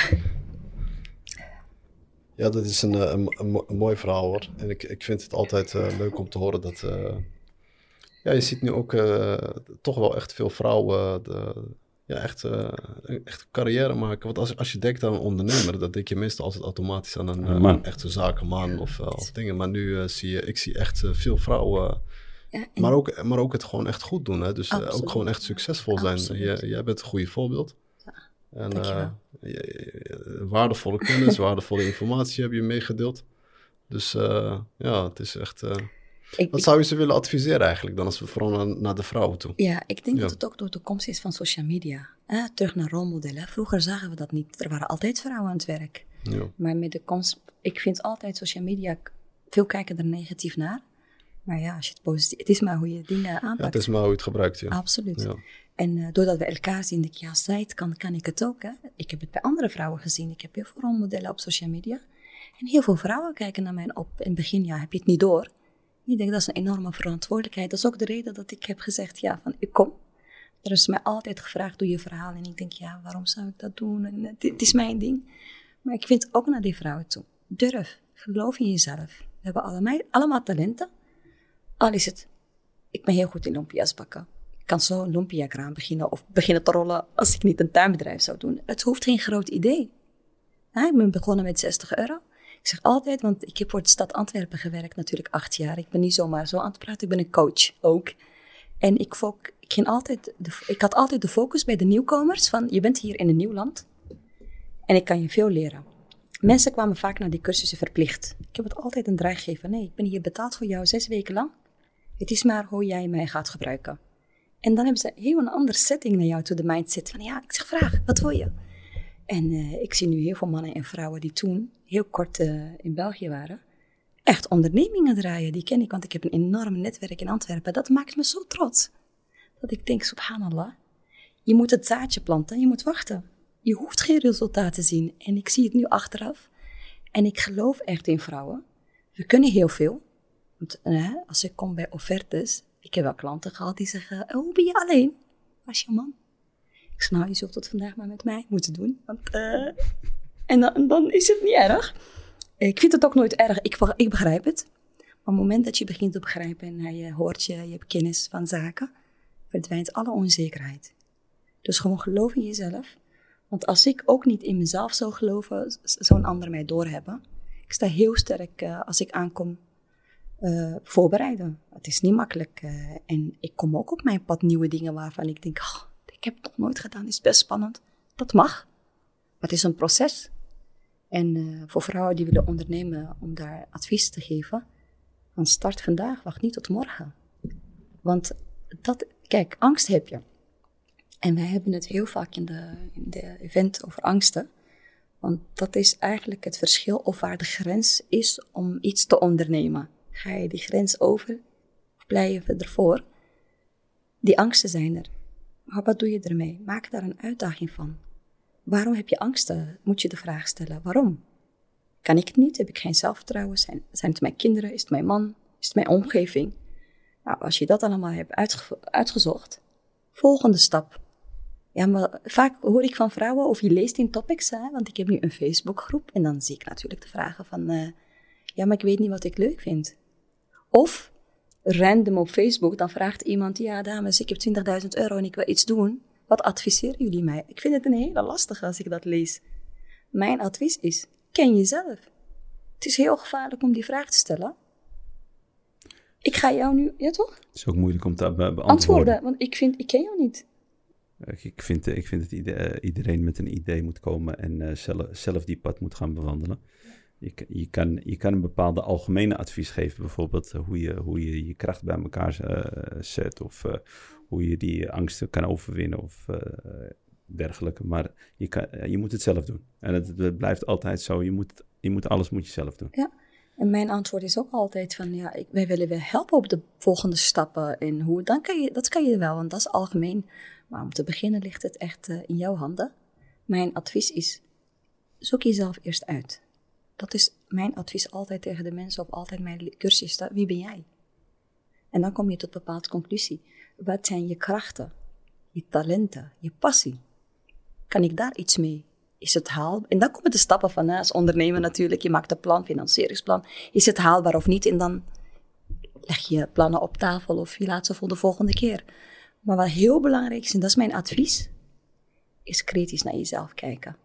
*laughs* ja, dat is een, een, een, een, mooi verhaal hoor. En ik, ik vind het altijd uh, leuk om te horen dat... Uh, ja, je ziet nu ook uh, toch wel echt veel vrouwen... De, ja, echt, echt carrière maken. Want als, als je denkt aan een ondernemer, dan denk je meestal altijd automatisch aan een, een echte zakenman of, of dingen. Maar nu zie je, ik zie echt veel vrouwen ja, maar, ook, maar ook het gewoon echt goed doen. Hè? Dus uh, ook gewoon echt succesvol zijn. Jij, jij bent een goede voorbeeld. Ja, en uh, je, je, waardevolle kennis, *laughs* waardevolle informatie heb je meegedeeld. Dus ja, het is echt... Wat zou je ze willen adviseren eigenlijk dan, als we vooral naar, de vrouwen toe? Ja, ik denk dat het ook door de komst is van social media. terug naar rolmodellen. Vroeger zagen we dat niet. Er waren altijd vrouwen aan het werk. Ja. Maar met de komst, ik vind altijd social media, veel kijken er negatief naar. Maar ja, als je het positief, het is maar hoe je dingen aanpakt. Ja, het is maar hoe je het gebruikt, ja. Absoluut. Ja. En uh, doordat we elkaar zien, denk ik, ja, zij het kan, kan ik het ook. Hè? Ik heb het bij andere vrouwen gezien. Ik heb heel veel rolmodellen op social media. En heel veel vrouwen kijken naar mij op. In het begin, ja, heb je het niet door. Ik denk, dat is een enorme verantwoordelijkheid. Dat is ook de reden dat ik heb gezegd, ja, van ik kom. Er is mij altijd gevraagd, doe je verhaal. En ik denk, ja, waarom zou ik dat doen? En, het, het is mijn ding. Maar ik vind ook naar die vrouwen toe. Durf, geloof in jezelf. We hebben allemaal, allemaal talenten. Al is het, ik ben heel goed in lumpia's bakken. Ik kan zo een lumpia-kraam beginnen of beginnen te rollen als ik niet een tuinbedrijf zou doen. Het hoeft geen groot idee. ik ben begonnen met 60 euro. Ik zeg altijd, want ik heb voor de stad Antwerpen gewerkt natuurlijk acht jaar. Ik ben niet zomaar zo aan het praten, ik ben een coach ook. En ik, ik, ging altijd de, ik had altijd de focus bij de nieuwkomers van je bent hier in een nieuw land en ik kan je veel leren. Mensen kwamen vaak naar die cursussen verplicht. Ik heb het altijd een draai gegeven. Nee, ik ben hier betaald voor jou zes weken lang. Het is maar hoe jij mij gaat gebruiken. En dan hebben ze heel een andere setting naar jou toe, de mindset van ja, ik zeg vraag, wat wil je? En uh, ik zie nu heel veel mannen en vrouwen die toen heel kort uh, in België waren, echt ondernemingen draaien. Die ken ik, want ik heb een enorm netwerk in Antwerpen. Dat maakt me zo trots. Dat ik denk, subhanallah, je moet het zaadje planten, je moet wachten. Je hoeft geen resultaat te zien. En ik zie het nu achteraf. En ik geloof echt in vrouwen. We kunnen heel veel. Want als ik kom bij offertes, ik heb wel klanten gehad die zeggen, oh, hoe ben je alleen? Waar is je man? Ik zeg, nou, je zult het vandaag maar met mij moeten doen. Want, uh, en dan, dan, is het niet erg. Ik vind het ook nooit erg. Ik, ik begrijp het. Maar op het moment dat je begint te begrijpen en je hoort je, je hebt kennis van zaken, verdwijnt alle onzekerheid. Dus gewoon geloof in jezelf. Want als ik ook niet in mezelf zou geloven, zou een ander mij doorhebben. Ik sta heel sterk als ik aankom uh, voorbereiden. Het is niet makkelijk. Uh, en ik kom ook op mijn pad nieuwe dingen waarvan ik denk, oh, ik heb het nog nooit gedaan, is best spannend. Dat mag. Maar het is een proces. En uh, voor vrouwen die willen ondernemen om daar advies te geven, van start vandaag, wacht niet tot morgen. Want dat, kijk, angst heb je. En wij hebben het heel vaak in de, in de event over angsten. Want dat is eigenlijk het verschil of waar de grens is om iets te ondernemen. Ga je die grens over of blijf je ervoor? Die angsten zijn er. Maar wat doe je ermee? Maak daar een uitdaging van. Waarom heb je angsten? Moet je de vraag stellen. Waarom? Kan ik het niet? Heb ik geen zelfvertrouwen? Zijn, het mijn kinderen? Is het mijn man? Is het mijn omgeving? Nou, als je dat allemaal hebt uitgezocht, volgende stap. Ja, maar vaak hoor ik van vrouwen of je leest in topics, hè, want ik heb nu een Facebookgroep en dan zie ik natuurlijk de vragen van, uh, ja, maar ik weet niet wat ik leuk vind. Of random op Facebook, dan vraagt iemand, ja dames, ik heb 20.000 euro en ik wil iets doen. Wat adviseren jullie mij? Ik vind het een hele lastige als ik dat lees. Mijn advies is, ken jezelf. Het is heel gevaarlijk om die vraag te stellen. Ik ga jou nu, ja toch? Het is ook moeilijk om te beantwoorden. Antwoorden, want ik vind, ik ken jou niet. Ik vind, ik vind dat eh, iedereen met een idee moet komen en uh, zelf, zelf die pad moet gaan bewandelen. Je, kan, je kan een bepaalde algemene advies geven, bijvoorbeeld eh, hoe je hoe je, je kracht bij elkaar zet of hoe je die angsten kan overwinnen of dergelijke. Maar je, kan, je moet het zelf doen. En het, het, blijft altijd zo, je moet, je moet alles moet je zelf doen. Ja, en mijn antwoord is ook altijd van, ja, wij willen weer helpen op de volgende stappen en hoe, dan kan je, dat kan je wel, want dat is algemeen. Maar om te beginnen ligt het echt in jouw handen. Mijn advies is, zoek jezelf eerst uit. Dat is mijn advies altijd tegen de mensen of altijd mijn cursus. Wie ben jij? En dan kom je tot een bepaalde conclusie. Wat zijn je krachten, je talenten, je passie? Kan ik daar iets mee? Is het haalbaar? En dan komen de stappen van, als ondernemer natuurlijk, je maakt een plan, financieringsplan. Is het haalbaar of niet? En dan leg je plannen op tafel of je laat ze voor de volgende keer. Maar wat heel belangrijk is, en dat is mijn advies, is kritisch naar jezelf kijken.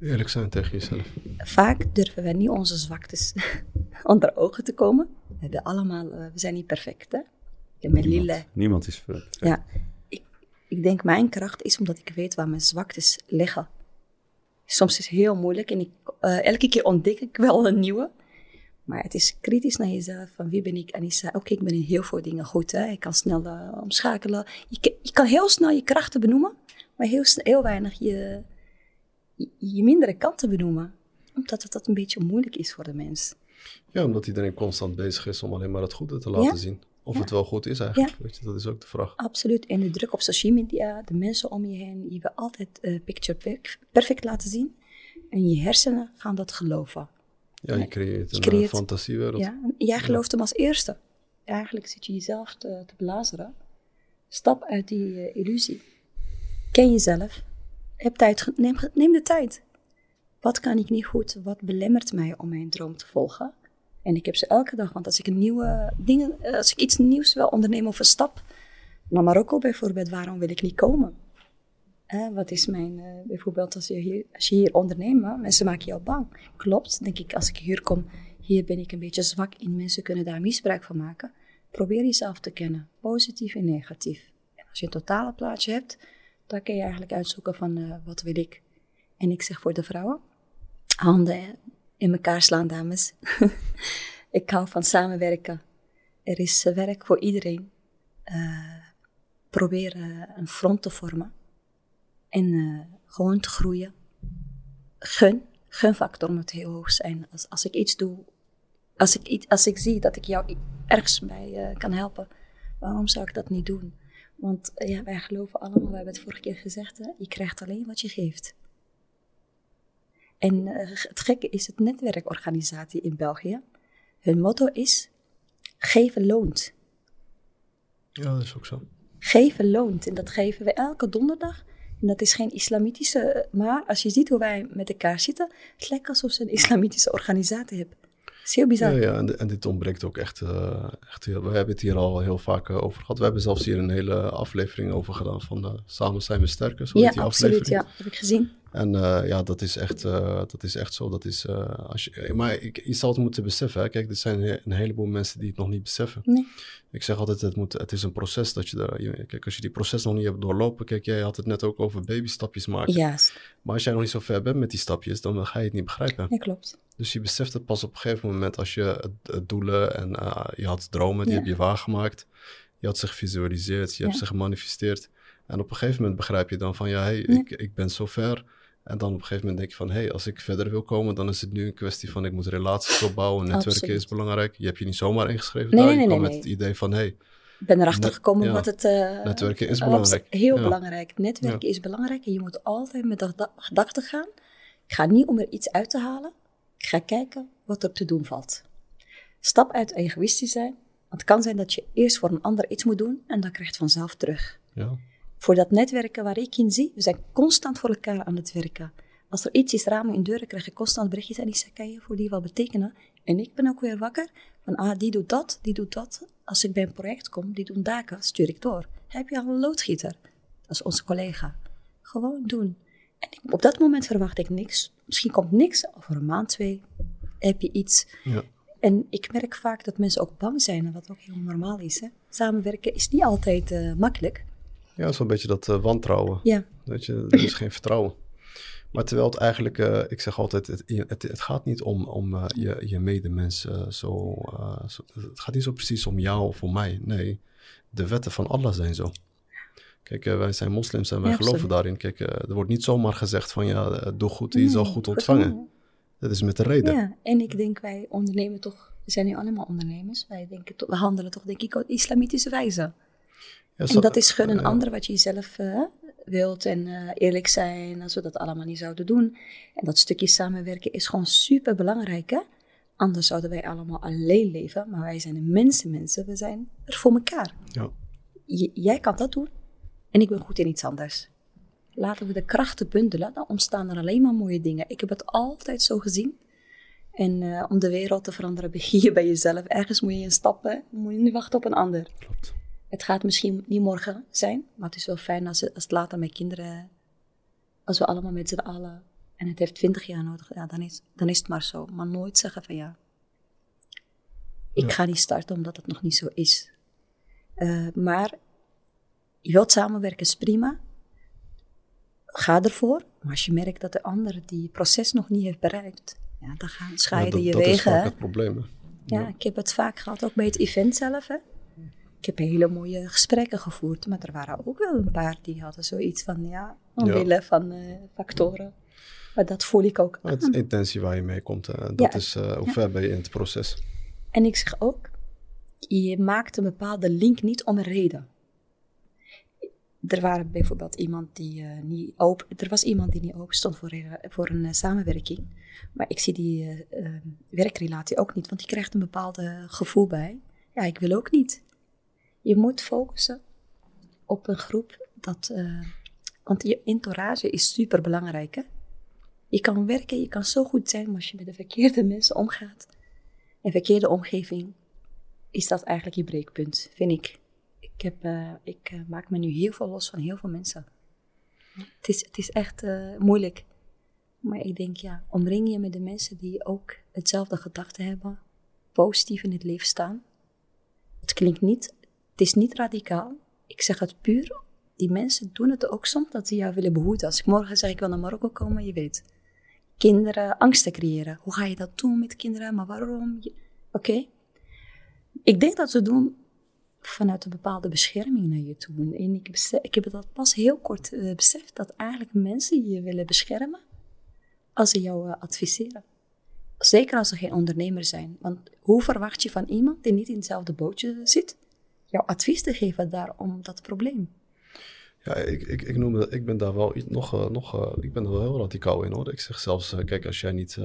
Eerlijk zijn tegen jezelf. Vaak durven we niet onze zwaktes *laughs* onder ogen te komen. We, hebben allemaal, eh, we zijn niet perfect, hè? Niemand, niemand is perfect. Ja, ik, ik denk mijn kracht is omdat ik weet waar mijn zwaktes liggen soms is het heel moeilijk en ik, uh, elke keer ontdek ik wel een nieuwe. Maar het is kritisch naar jezelf, van wie ben ik? En zei, oké, ik ben in heel veel dingen goed. Hè? Ik kan snel uh, omschakelen. Je, je, kan heel snel je krachten benoemen, maar heel, heel weinig je, je, je mindere kanten benoemen. Omdat het dat een beetje moeilijk is voor de mens. Ja, omdat iedereen constant bezig is om alleen maar het goede te laten zien. Of het wel goed is eigenlijk. Weet je, dat is ook de vraag. Absoluut. En de druk op social media, de mensen om je heen, die wil altijd uh, picture perfect laten zien. En je hersenen gaan dat geloven. Ja, je creëert een creëert, fantasiewereld. Ja, jij gelooft hem als eerste. Eigenlijk zit je jezelf te, te blazeren. Stap uit die uh, illusie. Ken jezelf. Heb tijd, neem, neem de tijd. Wat kan ik niet goed? Wat belemmert mij om mijn droom te volgen? En ik heb ze elke dag, want als ik nieuwe dingen, eh, als ik iets nieuws wil ondernemen of een stap, naar Marokko bijvoorbeeld, waarom wil ik niet komen? Eh, wat is mijn, uh, bijvoorbeeld als je, hier, als je hier onderneemt, mensen maken jou bang. Klopt, denk ik, als ik hier kom, hier ben ik een beetje zwak in, mensen kunnen daar misbruik van maken. Probeer jezelf te kennen, positief en negatief. En als je een totale plaatje hebt, dan kun je eigenlijk uitzoeken van uh, wat wil ik. En ik zeg voor de vrouwen, handen in elkaar slaan, dames. *laughs* ik hou van samenwerken. Er is werk voor iedereen. Uh, probeer een front te vormen. En gewoon te groeien. Gun. Gunfactor moet heel hoog zijn. Als, als ik iets doe, als ik, iets, als ik zie dat ik jou ergens bij kan helpen, waarom zou ik dat niet doen? Want ja, wij geloven allemaal, we hebben het vorige keer gezegd, hè, je krijgt alleen wat je geeft. En uh, het gekke is het netwerkorganisatie in België. Hun motto is: geven loont. Ja, dat is ook zo. Geven loont. En dat geven we elke donderdag. En dat is geen islamitische, eh, maar als je ziet hoe wij met elkaar zitten, het lijkt alsof ze een *laughs* islamitische organisatie hebben is heel bizar. Ja, ja en, en, dit ontbreekt ook echt. Uh, echt heel, we hebben het hier al heel vaak uh, over gehad. We hebben zelfs hier een hele aflevering over gedaan van uh, Samen zijn we sterker. Zo ja, die absoluut. Ja, heb ik gezien. En ja, dat is echt, dat is echt zo. Dat is, als je, maar ik, je zal het moeten beseffen. Hè. Kijk, er zijn een heleboel mensen die het nog niet beseffen. Nee. Ik zeg altijd, het, moet, het is een proces dat je daar... Kijk, als je die proces nog niet hebt doorlopen... Kijk, jij had het net ook over babystapjes maken. Ja. Maar als jij nog niet zo ver bent met die stapjes... dan ga je het niet begrijpen. Ja, klopt. Dus je beseft het pas op een gegeven moment als je het, doelen en je had dromen, die heb je waargemaakt. Je had ze gevisualiseerd, je hebt ze gemanifesteerd. En op een gegeven moment begrijp je dan van ja, hey, Ik, ik ben zo ver. En dan op een gegeven moment denk je van hé, hey, als ik verder wil komen, dan is het nu een kwestie van ik moet relaties opbouwen. *laughs* Netwerken is belangrijk. Je hebt je niet zomaar ingeschreven nee, daar. Nee, je kwam met het idee van hé. Hey, ik ben erachter gekomen wat het... Uh, netwerken is belangrijk. Heel belangrijk. Netwerken is belangrijk en je moet altijd met de gedachte gaan. Ik ga niet om er iets uit te halen. Ik ga kijken wat er te doen valt. Stap uit egoïstisch zijn. Want het kan zijn dat je eerst voor een ander iets moet doen en dan krijg je het vanzelf terug. Ja. Voor dat netwerken waar ik in zie, we zijn constant voor elkaar aan het werken. Als er iets is, ramen in deuren, krijg je constant berichtjes en ik zeg, kan je voor die wat betekenen? En ik ben ook weer wakker van, ah, die doet dat, die doet dat. Als ik bij een project kom, die doen daken, stuur ik door. Heb je al een loodgieter? Dat is onze collega. Gewoon doen. En op dat moment verwacht ik niks. Misschien komt niks. Over een maand, twee heb je iets. Ja. En ik merk vaak dat mensen ook bang zijn, wat ook heel normaal is. Hè? Samenwerken is niet altijd uh, makkelijk. Ja, zo'n beetje dat uh, wantrouwen. Ja. Dat je, er is geen vertrouwen. Maar terwijl het eigenlijk, uh, ik zeg altijd, het, het, het, gaat niet om, om uh, je, je medemensen zo, zo, Het gaat niet zo precies om jou of om mij. Nee, de wetten van Allah zijn zo. Kijk, wij zijn moslims en wij geloven daarin. Kijk, er wordt niet zomaar gezegd van ja, doe goed, je zal goed ontvangen. Dat is met de reden. Ja, en ik denk wij ondernemen toch, we zijn nu allemaal ondernemers. Wij denken toch, we handelen toch denk ik op islamitische wijze. Ja, zo, en dat is gun een ander wat je jezelf wilt en eerlijk zijn, als we dat allemaal niet zouden doen. En dat stukje samenwerken is gewoon super belangrijk, hè? Anders zouden wij allemaal alleen leven, maar wij zijn mensen, mensen, we zijn er voor elkaar. Ja. jij kan dat doen, en ik ben goed in iets anders. Laten we de krachten bundelen, dan ontstaan er alleen maar mooie dingen. Ik heb het altijd zo gezien. En uh, om de wereld te veranderen *laughs* begin je bij jezelf. Ergens moet je in stappen, moet je niet wachten op een ander. Klopt. Het gaat misschien niet morgen zijn, maar het is wel fijn als het, als het later met kinderen, als we allemaal met z'n allen, en het heeft twintig jaar nodig, ja, dan is, dan is het maar zo. Maar nooit zeggen van ja, ik ja. ga niet starten omdat het nog niet zo is. Uh, maar je wilt samenwerken, is prima. Ga ervoor. Maar als je merkt dat de ander die proces nog niet heeft bereikt, ja, dan gaan scheiden ja, je dat wegen. Dat is vaak het probleem. Ja, ik heb het vaak gehad, ook bij het event zelf. Hè. Ik heb hele mooie gesprekken gevoerd, maar er waren ook wel een paar die hadden zoiets van, ja, omwille van uh, factoren. Maar dat voel ik ook. Het is intentie waar je mee komt. Uh, dat is uh, hoe ver ben je in het proces. En ik zeg ook, je maakt een bepaalde link niet om een reden. Er waren bijvoorbeeld iemand die uh, niet open, er was iemand die niet open stond voor, voor een samenwerking. Maar ik zie die werkrelatie ook niet, want die krijgt een bepaald gevoel bij. Ja, ik wil ook niet. Je moet focussen op een groep dat. Uh, want je entourage is super belangrijk. Hè? Je kan werken, je kan zo goed zijn, maar als je met de verkeerde mensen omgaat, een verkeerde omgeving, is dat eigenlijk je breekpunt, vind ik. Ik, heb, uh, ik uh, maak me nu heel veel los van heel veel mensen. Het is, het is echt moeilijk. Maar ik denk, ja, omring je met de mensen die ook hetzelfde gedachten hebben, positief in het leven staan. Het klinkt niet het is niet radicaal. Ik zeg het puur. Die mensen doen het ook soms dat ze jou willen behoeden. Als ik morgen zeg ik wil naar Marokko komen, je weet. Kinderen angsten creëren. Hoe ga je dat doen met kinderen? Maar waarom? Oké. Ik denk dat ze doen vanuit een bepaalde bescherming naar je toe. En ik, ik heb dat pas heel kort uh, beseft. Dat eigenlijk mensen je willen beschermen als ze jou uh, adviseren. Zeker als ze geen ondernemer zijn. Want hoe verwacht je van iemand die niet in hetzelfde bootje zit? Jouw advies te geven daar om dat probleem. Ja, ik, ik, ik, noem ik ben daar wel nog, uh, nog uh, ik ben er wel heel radicaal in hoor. Ik zeg zelfs, uh, kijk, als jij niet,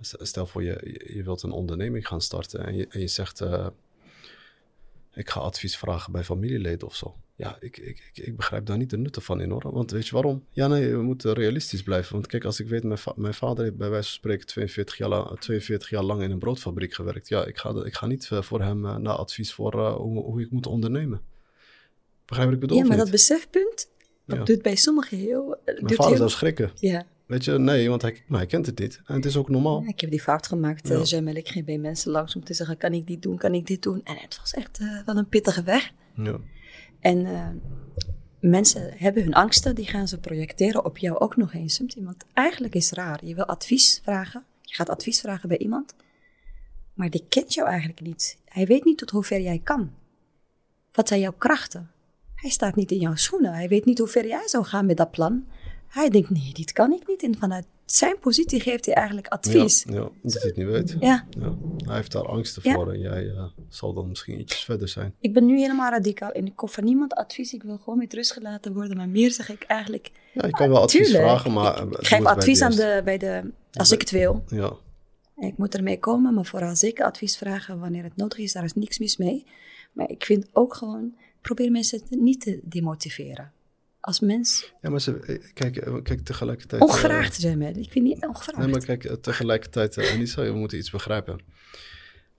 stel voor je, je wilt een onderneming gaan starten en je, en je zegt, ik ga advies vragen bij familieleden of zo. Ja, ik, ik, ik, ik, begrijp daar niet de nutten van in hoor. Want weet je waarom? Ja, nee, we moeten realistisch blijven. Want kijk, als ik weet, mijn, mijn vader heeft bij wijze van spreken 42 jaar, lang, 42 jaar lang in een broodfabriek gewerkt. Ja, ik ga, ik ga niet eh, voor hem uh, naar advies voor uh, hoe, hoe ik moet ondernemen. Begrijp wat ik bedoel? Ja, maar dat besefpunt, dat ja. doet bij sommigen heel... Mijn vader heel... zou schrikken. Ja. Weet je, nee, want hij, maar hij kent het niet. En het is ook normaal. Ja, ik heb die fout gemaakt, ja. Jamel. Ik ging bij mensen langs om te zeggen, kan ik dit doen, kan ik dit doen? En het was echt uh, wel een pittige weg. Ja. En uh, mensen hebben hun angsten, die gaan ze projecteren op jou ook nog eens. Want eigenlijk is het raar. Je wil advies vragen. Je gaat advies vragen bij iemand. Maar die kent jou eigenlijk niet. Hij weet niet tot hoever jij kan. Wat zijn jouw krachten? Hij staat niet in jouw schoenen. Hij weet niet hoe ver jij zou gaan met dat plan. Hij denkt, nee, dit kan ik niet. En vanuit zijn positie geeft hij eigenlijk advies. Ja, ja dat hij het niet weet. Ja. ja. Hij heeft daar angsten voor en jij uh, zal dan misschien iets verder zijn. Ik ben nu helemaal radicaal en ik hoef van niemand advies. Ik wil gewoon met rust gelaten worden. Maar meer zeg ik eigenlijk... Ja, je kan wel advies tuurlijk. vragen, maar... Ik, ik geef advies aan de, bij de... Als bij, ik het wil. Ja. Ik moet ermee komen, maar vooral zeker advies vragen wanneer het nodig is. Daar is niks mis mee. Maar ik vind ook gewoon... Probeer mensen niet te demotiveren als mens. Ja, maar ze, eh, kijk, eh, kijk tegelijkertijd. Ongevraagd te zijn. Ik vind niet ongevraagd. Nee, maar kijk, tegelijkertijd, uh, Anissa, we moeten iets begrijpen.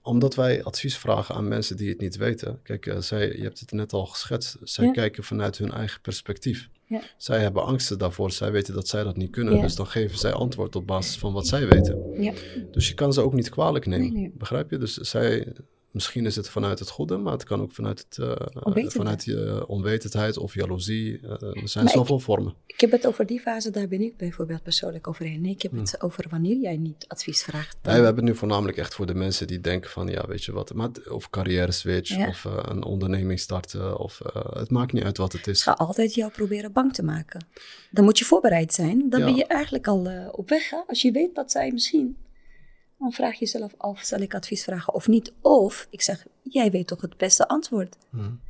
Omdat wij advies vragen aan mensen die het niet weten. Kijk, uh, zij, je hebt het net al geschetst. Zij ja. kijken vanuit hun eigen perspectief. Ja. Zij hebben angsten daarvoor. Zij weten dat zij dat niet kunnen. Ja. Dus dan geven zij antwoord op basis van wat zij weten. Ja. Dus je kan ze ook niet kwalijk nemen. Nee, nee. Begrijp je? Dus zij, Misschien is het vanuit het goede, maar het kan ook vanuit, het, uh, vanuit je onwetendheid of jaloezie. Uh, er zijn maar zoveel ik, vormen. Ik heb het over die fase, daar ben ik bijvoorbeeld persoonlijk overheen. Nee, ik heb het over wanneer jij niet advies vraagt. Dan... Nee, we hebben het nu voornamelijk echt voor de mensen die denken van, ja, weet je wat, maar, of carrière switch, ja. of uh, een onderneming starten, of het maakt niet uit wat het is. Ga altijd jou proberen bang te maken. Dan moet je voorbereid zijn. Dan ja. ben je eigenlijk al op weg. Hè? Als je weet dat zij misschien dan vraag je jezelf af, zal ik advies vragen of niet? Of ik zeg, jij weet toch het beste antwoord. Hmm.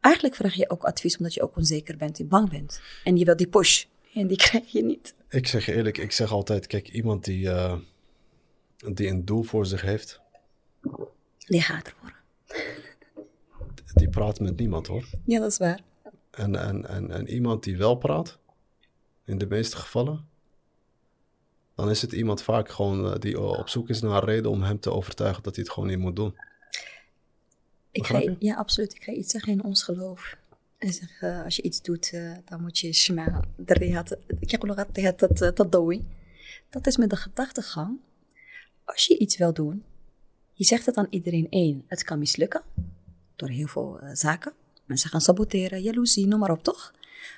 Eigenlijk vraag je ook advies omdat je ook onzeker bent en bang bent. En je wil die push en die *laughs* krijg je niet. Ik zeg je eerlijk, ik zeg altijd, kijk, iemand die, uh, die een doel voor zich heeft. Die gaat ervoor. Die praat met niemand hoor. Ja, dat is waar. En, en, en, en iemand die wel praat, in de meeste gevallen, dan is het iemand vaak gewoon die op zoek is naar een reden om hem te overtuigen dat hij het gewoon niet moet doen. Ik ga, ja, absoluut. Ik ga iets zeggen in ons geloof. En zeg, uh, als je iets doet, uh, dan moet je shma, dat is met de gedachtegang. Als je iets wil doen, je zegt het aan iedereen één. Het kan mislukken door heel veel uh, zaken. Mensen gaan saboteren, jaloezie, noem maar op, toch?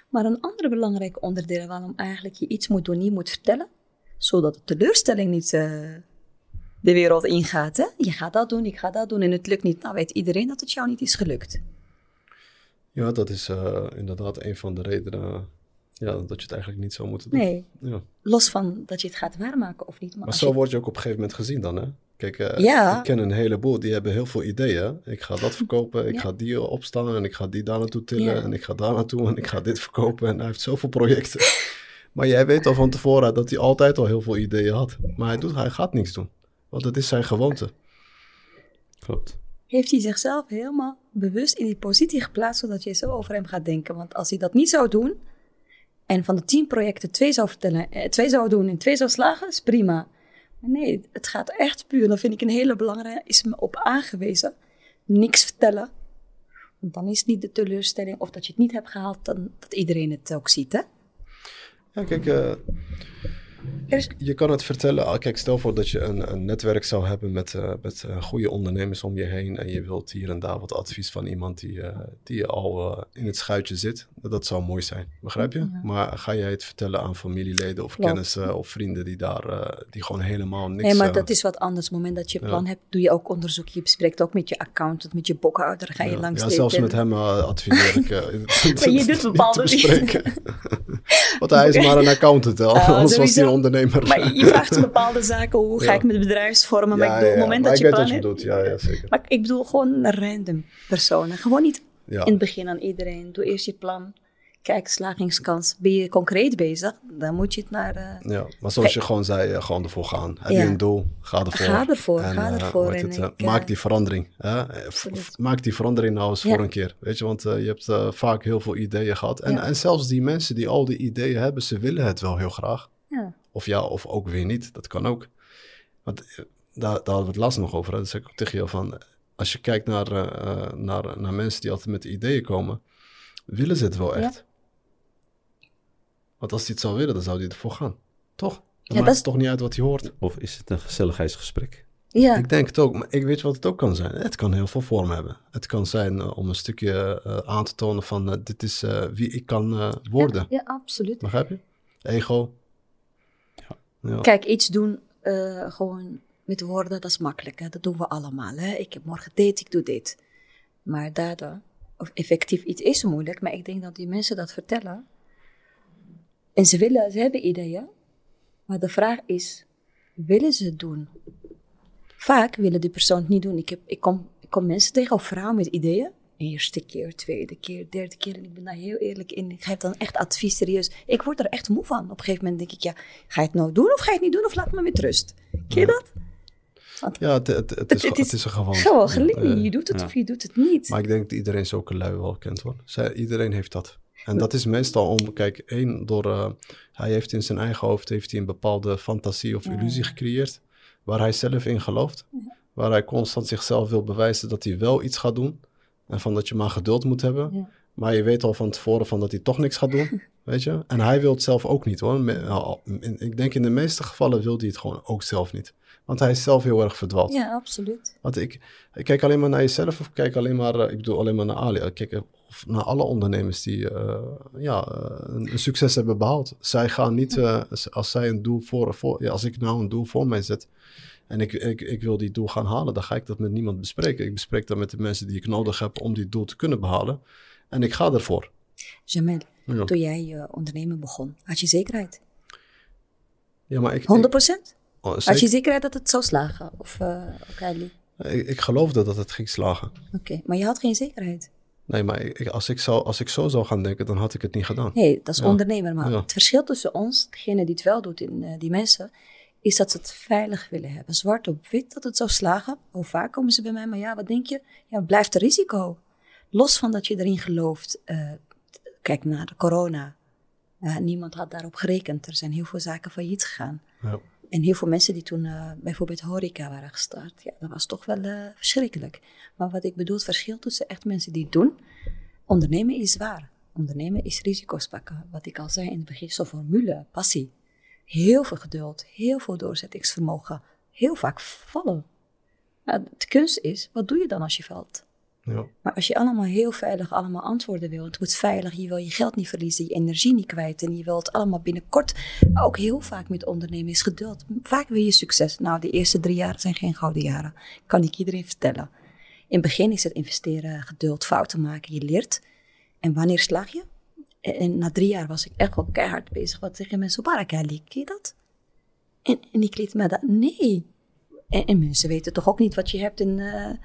Maar een ander belangrijk onderdeel waarom eigenlijk je iets moet doen, niet moet vertellen, zodat de teleurstelling niet, uh, de wereld ingaat. Hè? Je gaat dat doen, ik ga dat doen en het lukt niet. Nou weet iedereen dat het jou niet is gelukt. Ja, dat is uh, inderdaad een van de redenen ja, dat je het eigenlijk niet zou moeten doen. Nee, ja. los van dat je het gaat waarmaken of niet. Maar, maar zo word je ook op een gegeven moment gezien dan, hè? Kijk, uh, ja. ik ken een heleboel, die hebben heel veel ideeën. Ik ga dat *laughs* verkopen, ik ga die opstaan en ik ga die daar naartoe tillen en ik ga daar naartoe en ik ga dit verkopen. En hij heeft zoveel projecten. *laughs* maar jij weet al van tevoren dat hij altijd al heel veel ideeën had. Maar hij, doet, hij gaat niks doen, want het is zijn gewoonte. Klopt. Heeft hij zichzelf helemaal bewust in die positie geplaatst, zodat je zo over hem gaat denken. Want als hij dat niet zou doen, en van de tien projecten twee zou vertellen, eh, twee zou doen en twee zou slagen, is prima. Maar nee, het gaat echt puur. Dan vind ik een hele belangrijke, is me op aangewezen. Niks vertellen. Want dan is het niet de teleurstelling of dat je het niet hebt gehaald, dan dat iedereen het ook ziet, hè? Kijk, uh, je kan het vertellen. Ah, kijk, stel voor dat je een, een netwerk zou hebben met, uh, met uh, goede ondernemers om je heen. En je wilt hier en daar wat advies van iemand die, uh, die al in het schuitje zit. Dat zou mooi zijn, begrijp je? Maar ga jij het vertellen aan familieleden of kennissen of vrienden die daar die gewoon helemaal niks... Nee, maar dat is wat anders. Op het moment dat je plan hebt, doe je ook onderzoek. Je bespreekt ook met je accountant, met je boekhouder. Ga je ja. langs Ja, zelfs met hem adviseer ik... *laughs* maar je *laughs* doet bepaalde dingen. *laughs* Want hij is maar een accountant, al. anders was hij ondernemer. Maar je vraagt *laughs* bepaalde zaken, hoe ga ik met bedrijfsvormen? Maar ik bedoel, op het moment dat je. Ja, zeker. Maar ik bedoel gewoon random personen. Gewoon niet in het begin aan iedereen. Doe eerst je plan. Kijk, slagingskans. Ben je concreet bezig, dan moet je het naar... Uh... Ja, maar zoals je gewoon zei, uh, gewoon ervoor gaan. Heb je een doel, ga ervoor. Ga ervoor, en, ga ervoor. En het, ik, maak die verandering. Maak die verandering nou eens voor een keer. Weet je, want je hebt vaak heel veel ideeën gehad. En, en zelfs die mensen die al die ideeën hebben, ze willen het wel heel graag. Of ja, of ook weer niet. Dat kan ook. Want daar, daar hadden we het laatst nog over. Hè? Dat zeg ik ook tegen jou van... Als je kijkt naar, naar, naar mensen die altijd met ideeën komen... willen ze het wel echt. Want als hij het zou willen, dan zou hij ervoor gaan. Toch? Dan ja, maakt dat is... toch niet uit wat hij hoort. Of is het een gezelligheidsgesprek? Ja. Ik denk het ook, maar ik weet wat het ook kan zijn. Het kan heel veel vorm hebben. Het kan zijn uh, om een stukje uh, aan te tonen van uh, dit is wie ik kan worden. Ja, ja, absoluut. Begrijp je? Ego. Ja. Kijk, iets doen gewoon met woorden, dat is makkelijk. Hè? Dat doen we allemaal. Hè? Ik heb morgen dit, ik doe dit. Maar daardoor, of effectief iets is moeilijk, maar ik denk dat die mensen dat vertellen, en ze, willen, ze hebben ideeën, maar de vraag is, willen ze het doen? Vaak willen die persoon het niet doen. Ik, heb, ik, kom, ik kom mensen tegen, of vrouwen met ideeën. Eerste keer, tweede keer, derde keer. En ik ben daar heel eerlijk in. Ik geef dan echt advies serieus. Ik word er echt moe van. Op een gegeven moment denk ik, ja, ga je het nou doen of ga je het niet doen? Of laat me met rust. Ken je dat? ja, het, het, het, is, het, is, een gewoon. Gewoon geleerd. Je doet het of je doet het niet. Maar ik denk dat iedereen zulke lui wel kent hoor. Zij, iedereen heeft dat. En dat is meestal om, kijk, één, door, uh, hij heeft in zijn eigen hoofd heeft hij een bepaalde fantasie of illusie gecreëerd, waar hij zelf in gelooft, waar hij constant zichzelf wil bewijzen dat hij wel iets gaat doen, en van dat je maar geduld moet hebben, maar je weet al van tevoren van dat hij toch niks gaat doen, *laughs* weet je. En hij wil het zelf ook niet hoor. Ik denk in de meeste gevallen wil hij het gewoon ook zelf niet. Want hij is zelf heel erg verdwaald. Ja, absoluut. Want ik, ik kijk alleen maar naar jezelf of kijk alleen maar, eh, ik bedoel alleen maar naar Ali. Kijk, naar alle ondernemers die uh, ja, een, een, succes hebben behaald. Zij gaan niet, uh, als zij een doel voor, voor ja, als ik nou een doel voor mij zet en ik, ik, ik wil die doel gaan halen, dan ga ik dat met niemand bespreken. Ik bespreek dat met de mensen die ik nodig heb om die doel te kunnen behalen. En ik ga ervoor. Jamel, ja. toen jij je ondernemen begon, had je zekerheid? Ja, maar ik... 100 procent? Oh, had je zekerheid dat het zou slagen? Of, uh, okay, ik, ik geloofde dat het ging slagen. Oké, maar je had geen zekerheid? Nee, maar ik, als, ik zou, als ik zo zou gaan denken, dan had ik het niet gedaan. Nee, dat is ondernemer. Maar het verschil tussen ons, degene die het wel doet, in uh, die mensen, is dat ze het veilig willen hebben. Zwart op wit dat het zou slagen. Hoe vaak komen ze bij mij? Maar ja, wat denk je? Ja, blijft er risico. Los van dat je erin gelooft. Uh, kijk naar de corona. Uh, niemand had daarop gerekend. Er zijn heel veel zaken failliet gegaan. Ja. En heel veel mensen die toen uh, bijvoorbeeld horeca waren gestart, ja, dat was toch wel verschrikkelijk. Maar wat ik bedoel, het verschil tussen echt mensen die het doen, ondernemen is zwaar. Ondernemen is risico's pakken. Wat ik al zei in het begin, zo'n formule, passie. Heel veel geduld, heel veel doorzettingsvermogen, heel vaak vallen. Nou, de kunst is, wat doe je dan als je valt? Ja. Maar als je allemaal heel veilig allemaal antwoorden wil, het wordt veilig, je wil je geld niet verliezen, je energie niet kwijt en je wilt allemaal binnenkort, ook heel vaak met ondernemen is geduld. Vaak wil je succes. Nou, de eerste drie jaar zijn geen gouden jaren, kan ik iedereen vertellen. In het begin is het investeren, geduld, fouten maken, je leert. En wanneer slaag je? En, na drie jaar was ik echt wel keihard bezig. Wat zeggen mensen, Barakali, ken je dat? En, en ik liet me dat, nee. En, mensen weten toch ook niet wat je hebt en, uh,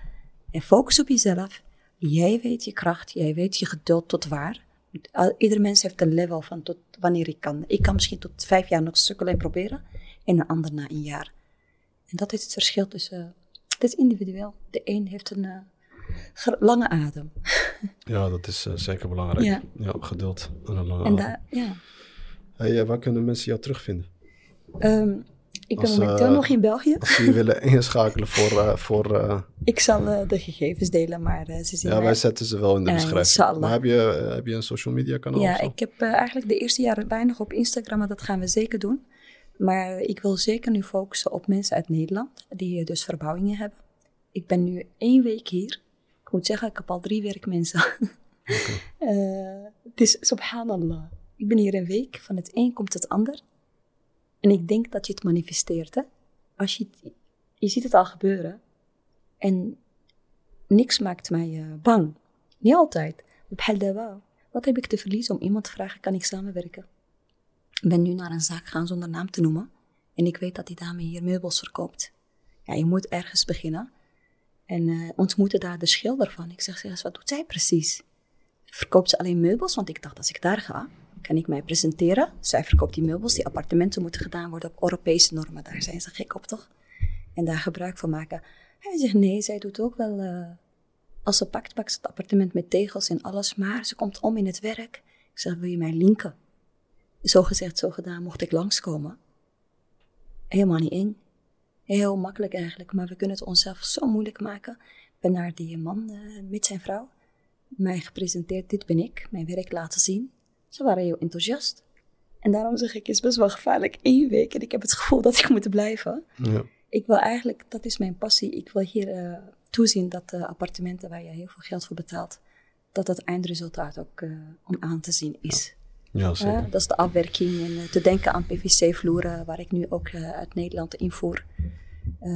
en focus op jezelf. Jij weet je kracht, jij weet je geduld tot waar. Ieder mens heeft een level van tot wanneer ik kan. Ik kan misschien tot vijf jaar nog sukkelen en proberen. En een ander na een jaar. En dat is het verschil tussen... het is individueel. De een heeft een uh, lange adem. *laughs* Ja, dat is uh, zeker belangrijk. Ja. ja. geduld en een lange en adem. ja. Hey, waar kunnen mensen jou terugvinden? Um, ik ben momenteel uh, nog in België. Als ze je willen *laughs* inschakelen voor... Uh, voor uh, ik zal de gegevens delen, maar ze zien... Ja, wij zetten ze wel in de beschrijving. maar heb je, heb je een social media kanaal? Ja, ik heb eigenlijk de eerste jaren weinig op Instagram, maar dat gaan we zeker doen. Maar ik wil zeker nu focussen op mensen uit Nederland, die dus verbouwingen hebben. Ik ben nu één week hier. Ik moet zeggen, ik heb al drie werkmensen. Okay. *laughs* het is subhanallah. Ik ben hier een week, van het een komt het ander. En ik denk dat je het manifesteert. Hè? Als je, je ziet het al gebeuren. En niks maakt mij uh, bang. Niet altijd. Wat heb ik te verliezen om iemand te vragen, kan ik samenwerken? Ik ben nu naar een zaak gaan zonder naam te noemen. En ik weet dat die dame hier meubels verkoopt. Ja, je moet ergens beginnen. En uh, ontmoette daar de schilder van. Ik zeg, zeg eens, wat doet zij precies? Verkoopt ze alleen meubels? Want ik dacht, als ik daar ga, kan ik mij presenteren. Zij verkoopt die meubels, die appartementen moeten gedaan worden op Europese normen. Daar zijn ze gek op, toch? En daar gebruik van maken. Hij zegt nee, zij doet ook wel. Uh, als ze pakt, pakt ze het appartement met tegels en alles, maar ze komt om in het werk. Ik zeg, wil je mij linken? Zo gezegd, zo gedaan, mocht ik langskomen. Helemaal niet eng. Heel makkelijk eigenlijk, maar we kunnen het onszelf zo moeilijk maken. Ik ben naar die man uh, met zijn vrouw mij gepresenteerd, dit ben ik, mijn werk laten zien. Ze waren heel enthousiast. En daarom zeg ik, het is best wel gevaarlijk één week. En ik heb het gevoel dat ik moet blijven. Ja. Ik wil eigenlijk, dat is mijn passie. Ik wil hier uh, toezien dat de appartementen waar je heel veel geld voor betaalt, dat het eindresultaat ook uh, om aan te zien is. Ja, ja zeker. dat is de afwerking en uh, te denken aan PVC-vloeren, waar ik nu ook uit Nederland invoer.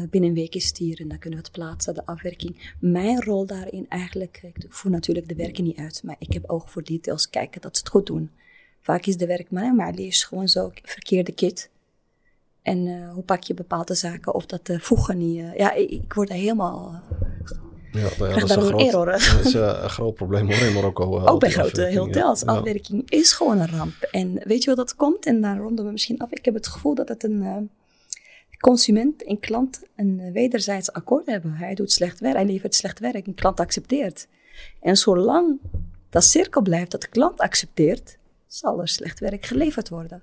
binnen een week is het hier en dan kunnen we het plaatsen, de afwerking. Mijn rol daarin eigenlijk, ik voer natuurlijk de werken niet uit, maar ik heb oog voor details, kijken dat ze het goed doen. Vaak is de werkman, maar die is gewoon zo verkeerde kit. En uh, hoe pak je bepaalde zaken of dat voegen niet... Uh, ja, ik, ik, word er helemaal... Ja, nou ja, dat, is een groot, error, *laughs* dat is een groot probleem hoor in Marokko. Ook bij grote hotels. Ja. Afwerking is gewoon een ramp. En weet je wat dat komt? En daar ronden we misschien af. Ik heb het gevoel dat het een consument en klant een wederzijds akkoord hebben. Hij doet slecht werk, hij levert slecht werk en klant accepteert. En zolang dat cirkel blijft, dat de klant accepteert, zal er slecht werk geleverd worden.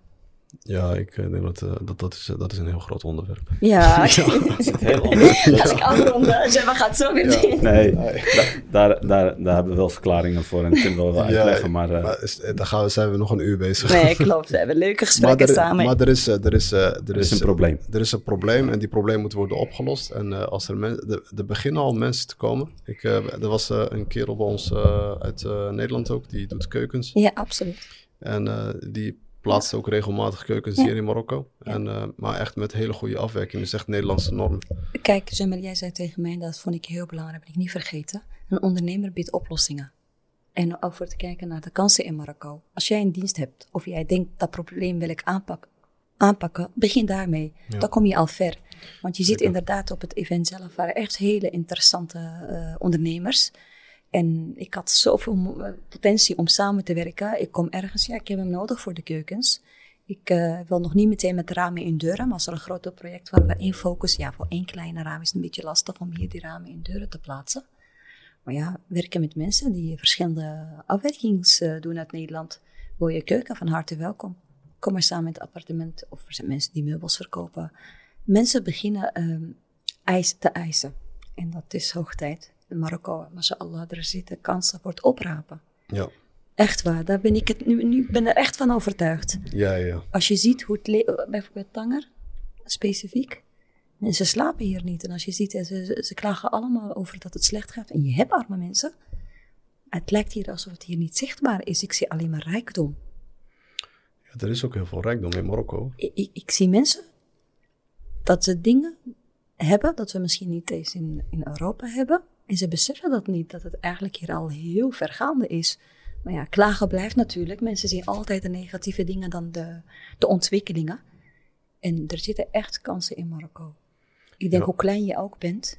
Ja, ik eh, denk dat, uh, dat, dat, is, dat is een heel groot onderwerp. Ja, *laughs* ja. *laughs* dat is heel onderwerp. Als ik afronde, Gemma gaat zo weer ja. Nee, daar, daar, daar hebben we wel verklaringen voor en kunnen we wel *laughs* uitleggen, ja, maar... Uh, maar is, daar gaan we, zijn we nog een uur bezig. Nee, klopt. We hebben leuke gesprekken maar er, samen. Maar er is, er is, er, er is, een probleem. Er is een probleem en die probleem moet worden opgelost. En als er, men, er, er beginnen al mensen te komen. Ik, er was een kerel bij ons uit Nederland ook, die doet keukens. Ja, absoluut. En uh, die plaatst ook regelmatig keukens hier in Marokko. En, uh, maar echt met hele goede afwerking. Dus echt Nederlandse normen. Kijk, Jamel, jij zei tegen mij, dat vond ik heel belangrijk, heb ik niet vergeten. Een ondernemer biedt oplossingen. En ook voor te kijken naar de kansen in Marokko. Als jij een dienst hebt, of jij denkt, dat probleem wil ik aanpakken, aanpakken begin daarmee. Ja. Dan kom je al ver. Want je ziet inderdaad op het event zelf, waren echt hele interessante uh, ondernemers en ik had zoveel eh, potentie om samen te werken. Ik kom ergens, ja, ik heb hem nodig voor de keukens. Ik uh, wil nog niet meteen met ramen in deuren, maar als er een groot project waar we één focus, ja, voor één kleine raam is het een beetje lastig om hier die ramen in deuren te plaatsen. Maar ja, werken met mensen die verschillende afwerkings uh, doen uit Nederland, wil je keuken van harte welkom. Kom maar samen in het appartement of er zijn mensen die meubels verkopen. Mensen beginnen um, ijs te eisen. En dat is hoog tijd. Marokko, mashallah, er zitten kansen voor het oprapen. Ja. Echt waar, daar ben ik het nu, nu ben er echt van overtuigd. Ja, ja. Als je ziet hoe het bijvoorbeeld Tanger, specifiek, Mensen slapen hier niet. En als je ziet, ze, ze klagen allemaal over dat het slecht gaat. En je hebt arme mensen. Het lijkt hier alsof het hier niet zichtbaar is. Ik zie alleen maar rijkdom. Ja, er is ook heel veel rijkdom in Marokko. Ik, ik, ik zie mensen dat ze dingen hebben dat we misschien niet eens in, in Europa hebben. En ze beseffen dat niet, dat het eigenlijk hier al heel vergaande is. Maar ja, klagen blijft natuurlijk. Mensen zien altijd de negatieve dingen dan de, de ontwikkelingen. En er zitten echt kansen in Marokko. Ik denk hoe klein je ook bent.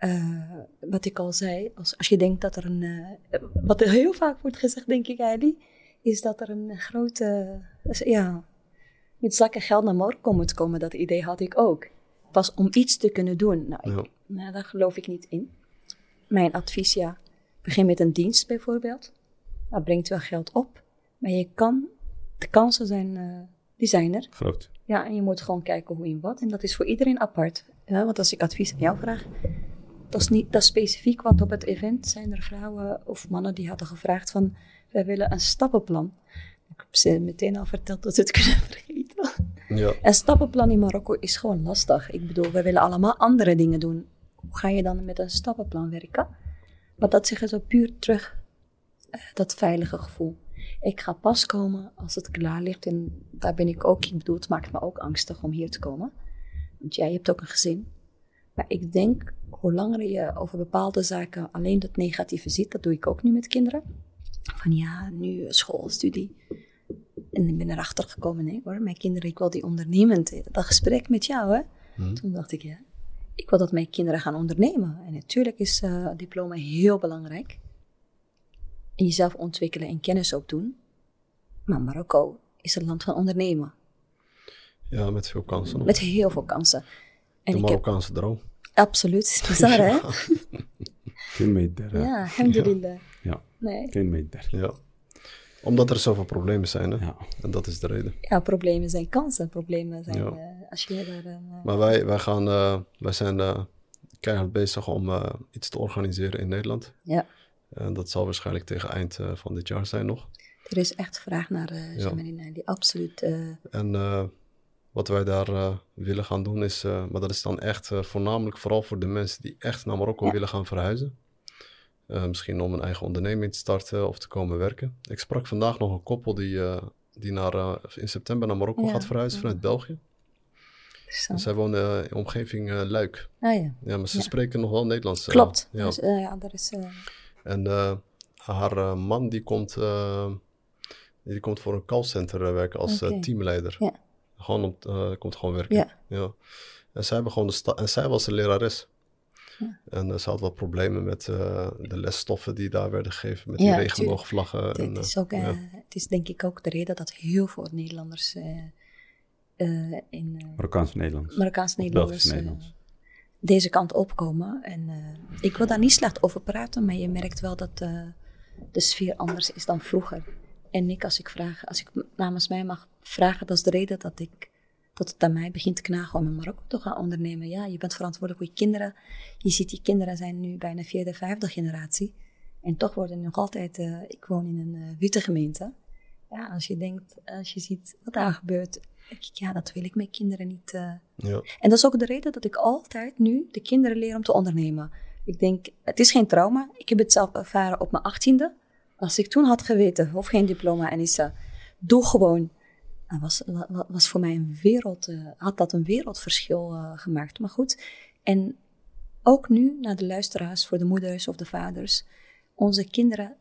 Uh, wat ik al zei, als, als je denkt dat er een. Uh, wat er heel vaak wordt gezegd, denk ik, Heidi, is dat er een grote. ja, met zakken geld naar Marokko moet komen. Dat idee had ik ook. Pas om iets te kunnen doen. Nou, ik, nou, daar geloof ik niet in. Mijn advies, ja. Begin met een dienst bijvoorbeeld. Dat brengt wel geld op. Maar je kan. De kansen zijn. Uh, die zijn er. Groot. Ja, en je moet gewoon kijken hoe en wat. En dat is voor iedereen apart. Ja, want als ik advies aan jou vraag, dat is niet dat is specifiek, want op het event zijn er vrouwen of mannen die hadden gevraagd van, wij willen een stappenplan. Ik heb ze meteen al verteld dat ze het kunnen *laughs* vergeten. Ja. Een stappenplan in Marokko is gewoon lastig. Ik bedoel, we willen allemaal andere dingen doen. Hoe ga je dan met een stappenplan werken? Maar dat zeggen zo puur terug, eh, dat veilige gevoel. Ik ga pas komen als het klaar ligt. En daar ben ik ook, ik bedoel, het maakt me ook angstig om hier te komen. Want jij hebt ook een gezin. Maar ik denk, hoe langer je over bepaalde zaken alleen dat negatieve ziet, dat doe ik ook nu met kinderen. Van ja, nu school, studie. En ik ben erachter gekomen, nee hoor, mijn kinderen, ik wil die ondernemend. Dat gesprek met jou, hè. Hmm. Toen dacht ik, ja, ik wil dat mijn kinderen gaan ondernemen. En natuurlijk is uh, diploma heel belangrijk. En jezelf ontwikkelen en kennis opdoen. Maar Marokko is een land van ondernemen. Ja, met veel kansen. Met heel veel kansen. En de Marokkaanse heb... droom. Absoluut. Bizar, *laughs* hè? Geen meter. Ja, alhamdulillah. Ja, nee. geen meter. Ja. Omdat er zoveel problemen zijn, hè? Ja. En dat is de reden. Ja, problemen zijn kansen. Problemen zijn... Ja. Uh, als je daar... Uh, maar wij, wij, gaan, uh, wij zijn keihard bezig om iets te organiseren in Nederland. Ja. En dat zal waarschijnlijk tegen eind van dit jaar zijn nog. Er is echt vraag naar uh, ja. die absoluut... En wat wij daar uh, willen gaan doen is, uh, maar dat is dan echt uh, voornamelijk vooral voor de mensen die echt naar Marokko ja. willen gaan verhuizen. Misschien om een eigen onderneming te starten of te komen werken. Ik sprak vandaag nog een koppel die, die naar, in september naar Marokko ja. gaat verhuizen vanuit België. En zij wonen in de omgeving Luik. Ah, ja. ja, maar ze spreken nog wel Nederlands. Klopt. ja. Dus, ja, dat is, En haar man die komt, die komt voor een callcenter werken als okay. teamleider. Ja. Gewoon uh, komt gewoon werken. Ja. ja. En zij gewoon de en zij was de lerares. Ja. En uh, ze had wat problemen met uh, de lesstoffen die daar werden gegeven, met die regenboogvlaggen. Het, en, is ook, ja. het is denk ik ook de reden dat heel veel Nederlanders in... Marokkaanse Nederlands. Marokkaanse Nederlanders. Nederlands. deze kant opkomen. En ik wil daar niet slecht over praten, maar je merkt wel dat de sfeer anders is dan vroeger. En ik, als ik vraag, als ik namens mij mag vragen, dat is de reden dat ik dat het aan mij begint te knagen om in Marokko te gaan ondernemen. Ja, je bent verantwoordelijk voor je kinderen. Je ziet, die kinderen zijn nu bijna vierde, vijfde generatie. En toch worden nog altijd, uh, ik woon in een uh, witte gemeente. Ja, als je denkt, als je ziet wat daar gebeurt, denk ik, ja, dat wil ik mijn kinderen niet. Uh. Ja. En dat is ook de reden dat ik altijd nu de kinderen leer om te ondernemen. Ik denk, het is geen trauma. Ik heb het zelf ervaren op mijn achttiende. Als ik toen had geweten, of geen diploma, en is doe gewoon. Dat was, was voor mij een wereld, uh, had dat een wereldverschil uh, gemaakt. Maar goed, en ook nu naar de luisteraars, voor de moeders of de vaders. Onze kinderen,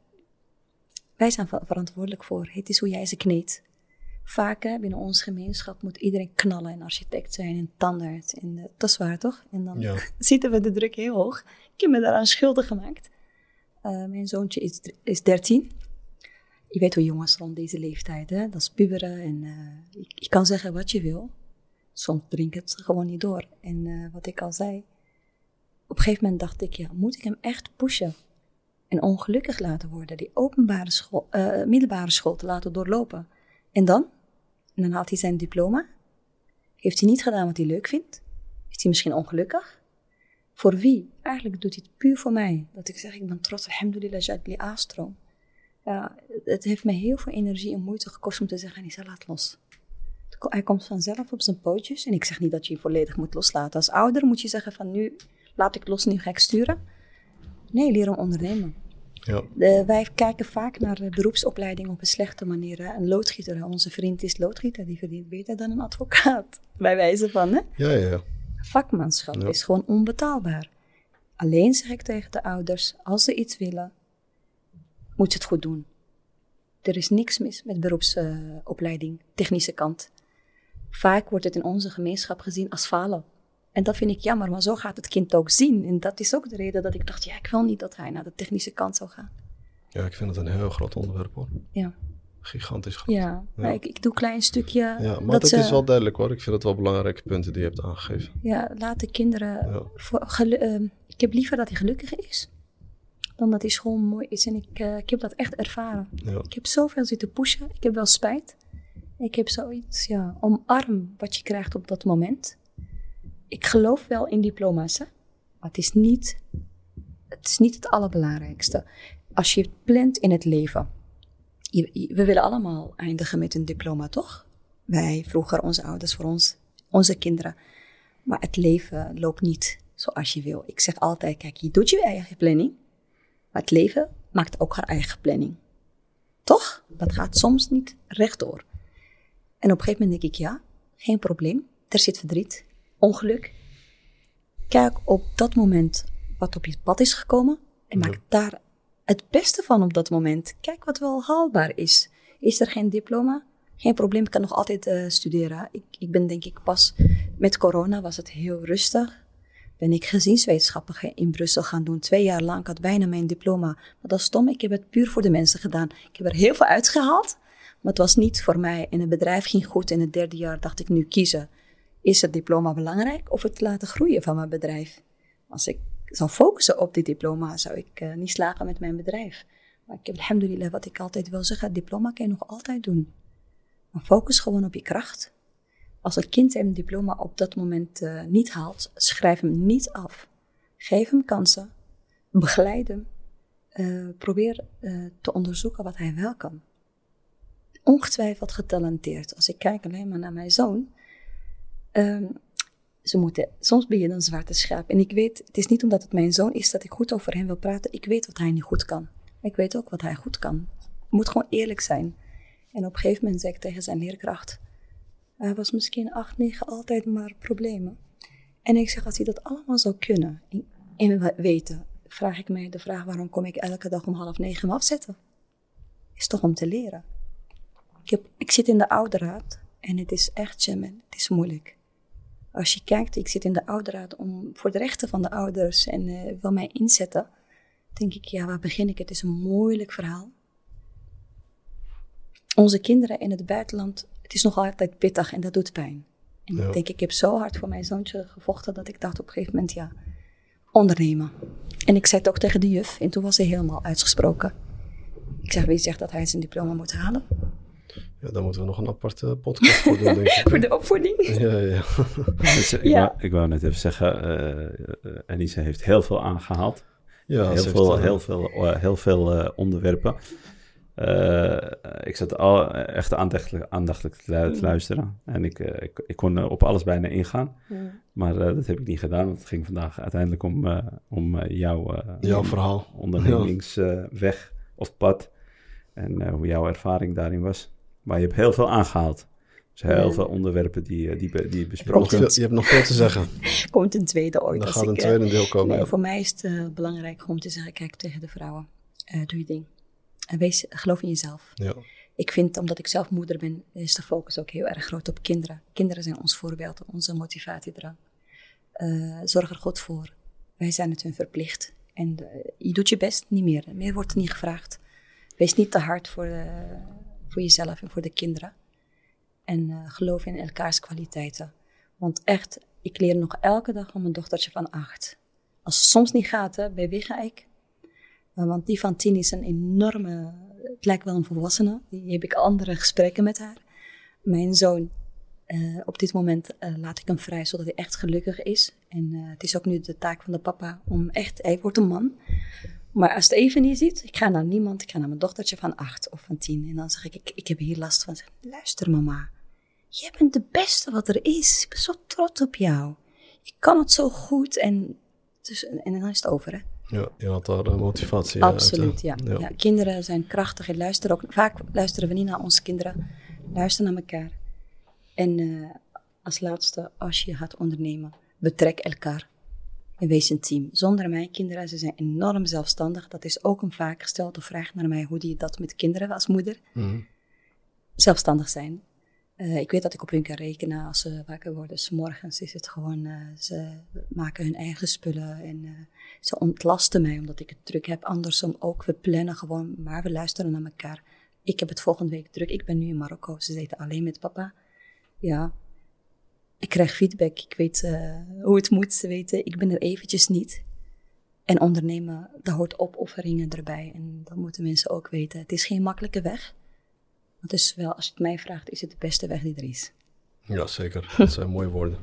wij zijn verantwoordelijk voor. Het is hoe jij ze kneedt. Vaak hè, binnen onze gemeenschap moet iedereen knallen en architect zijn en tandarts. En, uh, dat is waar toch? En dan ja. *laughs* zitten we de druk heel hoog. Ik heb me daaraan schuldig gemaakt. Mijn zoontje is, is 13. Je weet hoe jongens rond deze leeftijd, hè? dat is puberen. En je, je, kan zeggen wat je wil. Soms drink het gewoon niet door. En uh, wat ik al zei, op een gegeven moment dacht ik, ja, moet ik hem echt pushen? En ongelukkig laten worden, die openbare school, middelbare school te laten doorlopen. En dan? En dan haalt hij zijn diploma. Heeft hij niet gedaan wat hij leuk vindt? Is hij misschien ongelukkig? Voor wie? Eigenlijk doet hij het puur voor mij. Dat ik zeg, ik ben trots, alhamdulillah, jadli aastroom. Ja, het heeft me heel veel energie en moeite gekost om te zeggen, Anissa, laat los. Hij komt vanzelf op zijn pootjes. En ik zeg niet dat je je volledig moet loslaten. Als ouder moet je zeggen van nu laat ik los, nu ga ik sturen. Nee, leren ondernemen. Ja. De, wij kijken vaak naar de beroepsopleiding op een slechte manier. Een loodgieter, onze vriend is loodgieter, die verdient beter dan een advocaat. *laughs* Bij wijze van, hè? Ja, ja, ja. Vakmanschap is gewoon onbetaalbaar. Alleen zeg ik tegen de ouders, als ze iets willen, moet je het goed doen. Er is niks mis met beroepsopleiding, technische kant. Vaak wordt het in onze gemeenschap gezien als falen. En dat vind ik jammer, maar zo gaat het kind ook zien. En dat is ook de reden dat ik dacht, ja, ik wil niet dat hij naar de technische kant zou gaan. Ja, ik vind het een heel groot onderwerp hoor. Ja. Gigantisch groot. Ja, Ik, ik doe een klein stukje. Ja, maar dat, is wel duidelijk hoor. Ik vind het wel belangrijke punten die je hebt aangegeven. Ja, laat de kinderen... Voor, uh, ik heb liever dat hij gelukkig is, dan dat hij school mooi is. En ik, uh, ik heb dat echt ervaren. Ja. Ik heb zoveel zitten pushen. Ik heb wel spijt. Ik heb zoiets, ja, omarm wat je krijgt op dat moment ik geloof wel in diploma's, hè? maar het is, niet, het is niet het allerbelangrijkste. Als je plant in het leven, we willen allemaal eindigen met een diploma, toch? Wij, vroeger, onze ouders, voor ons, onze kinderen. Maar het leven loopt niet zoals je wil. Ik zeg altijd, kijk, je doet je eigen planning, maar het leven maakt ook haar eigen planning. Toch? Dat gaat soms niet rechtdoor. En op een gegeven moment denk ik, ja, geen probleem. Er zit verdriet, ongeluk. Kijk op dat moment wat op je pad is gekomen en maak daar het beste van op dat moment. Kijk wat wel haalbaar is. Is er geen diploma? Geen probleem, ik kan nog altijd uh, studeren. Ik, ik ben denk ik pas met corona was het heel rustig. Ben ik gezinswetenschappen in Brussel gaan doen. Twee jaar lang, ik had bijna mijn diploma. Maar dat is stom, ik heb het puur voor de mensen gedaan. Ik heb er heel veel uitgehaald, maar het was niet voor mij. En het bedrijf ging goed. In het derde jaar dacht ik nu kiezen. Is het diploma belangrijk of het laten groeien van mijn bedrijf? Als ik zou focussen op dit diploma, zou ik uh, niet slagen met mijn bedrijf. Maar ik heb alhamdulillah wat ik altijd wil zeggen, diploma kan je nog altijd doen. Maar focus gewoon op je kracht. Als een kind een diploma op dat moment uh, niet haalt, schrijf hem niet af. Geef hem kansen. Begeleid hem. Uh, probeer te onderzoeken wat hij wel kan. Ongetwijfeld getalenteerd. Als ik kijk alleen maar naar mijn zoon, Um, ze moeten, soms ben je een zwarte schaap. En ik weet, het is niet omdat het mijn zoon is dat ik goed over hem wil praten. Ik weet wat hij niet goed kan. Ik weet ook wat hij goed kan. Je moet gewoon eerlijk zijn. En op een gegeven moment zei ik tegen zijn leerkracht: Hij was misschien acht, negen, altijd maar problemen. En ik zeg: Als hij dat allemaal zou kunnen en weten, vraag ik mij de vraag: waarom kom ik elke dag om half negen hem afzetten? Is toch om te leren. Ik, heb, ik zit in de ouderraad en het is echt, Jemen, het is moeilijk. Als je kijkt, ik zit in de ouderraad om voor de rechten van de ouders en uh, wil mij inzetten. Denk ik, ja, waar begin ik? Het is een moeilijk verhaal. Onze kinderen in het buitenland, het is nog altijd pittig en dat doet pijn. En ik denk, ik heb zo hard voor mijn zoontje gevochten dat ik dacht op een gegeven moment, ja, ondernemen. En ik zei het ook tegen de juf en toen was ze helemaal uitgesproken. Ik zeg, wie zegt dat hij zijn diploma moet halen? Ja, daar moeten we nog een aparte podcast voor doen, denk ik. *laughs* voor de opvoeding? Ja, ja. *laughs* *laughs* dus, ik, Wou, ik wou net even zeggen, uh, Anissa heeft heel veel aangehaald. Ja, heel, veel, heel, veel, heel veel onderwerpen. Ik zat al echt aandachtig, aandachtig te mm. luisteren. En ik, ik, ik, kon op alles bijna ingaan. Maar dat heb ik niet gedaan. Want het ging vandaag uiteindelijk om, om jouw, jouw verhaal. ondernemingsweg of pad. En hoe jouw ervaring daarin was. Maar je hebt heel veel aangehaald. Dus heel veel onderwerpen die, eh, die, die besproken je, je hebt nog veel te zeggen. *laughs* Komt een tweede ooit. Dan gaat een eh, tweede deel komen. Nee, Voor mij is het uh, belangrijk om te zeggen, kijk tegen de vrouwen. Uh, doe je ding. En wees, geloof in jezelf. Ja. Ik vind, omdat ik zelf moeder ben, is de focus ook heel erg groot op kinderen. Kinderen zijn ons voorbeeld, onze motivatiedrang. Uh, zorg er goed voor. Wij zijn het hun verplicht. En je doet je best, niet meer. Meer wordt er niet gevraagd. Wees niet te hard voor, voor jezelf en voor de kinderen. En geloof in elkaars kwaliteiten. Want echt, ik leer nog elke dag van mijn dochtertje van acht. Als het soms niet gaat, hè, bij wie ga ik? Uh, want die van tien is een enorme, het lijkt wel een volwassene. Die heb ik andere gesprekken met haar. Mijn zoon, uh, op dit moment laat ik hem vrij, zodat hij echt gelukkig is. En het is ook nu de taak van de papa om echt, hij wordt een man, maar als het even niet ziet, ik ga naar niemand, ik ga naar mijn dochtertje van acht of van tien. En dan zeg ik, ik, heb hier last van. Luister mama, je bent de beste wat er is. Ik ben zo trots op jou. Je kan het zo goed en, dus, en dan is het over, hè? Ja, je had daar uh, motivatie eh, Absoluut, ja. ja. Kinderen zijn krachtig en luisteren ook. Vaak luisteren we niet naar onze kinderen. Luisteren naar elkaar. En uh, als laatste, als je gaat ondernemen, betrek elkaar. En wees een team. Zonder mijn kinderen, ze zijn enorm zelfstandig. Dat is ook een vaak gestelde vraag naar mij, hoe die dat met kinderen als moeder. Mm Zelfstandig zijn. Uh, ik weet dat ik op hun kan rekenen als ze wakker worden. S morgens is het gewoon, uh, ze maken hun eigen spullen en uh, ze ontlasten mij omdat ik het druk heb. Andersom ook, we plannen gewoon, maar we luisteren naar elkaar. Ik heb het volgende week druk, ik ben nu in Marokko, ze zitten alleen met papa. Ja, ik krijg feedback, ik weet hoe het moet, weten, ik ben er eventjes niet. En ondernemen, daar hoort opofferingen erbij en dat moeten mensen ook weten. Het is geen makkelijke weg. Het is wel, als je het mij vraagt, is het de beste weg die er is. Ja, zeker. Dat zijn mooie woorden.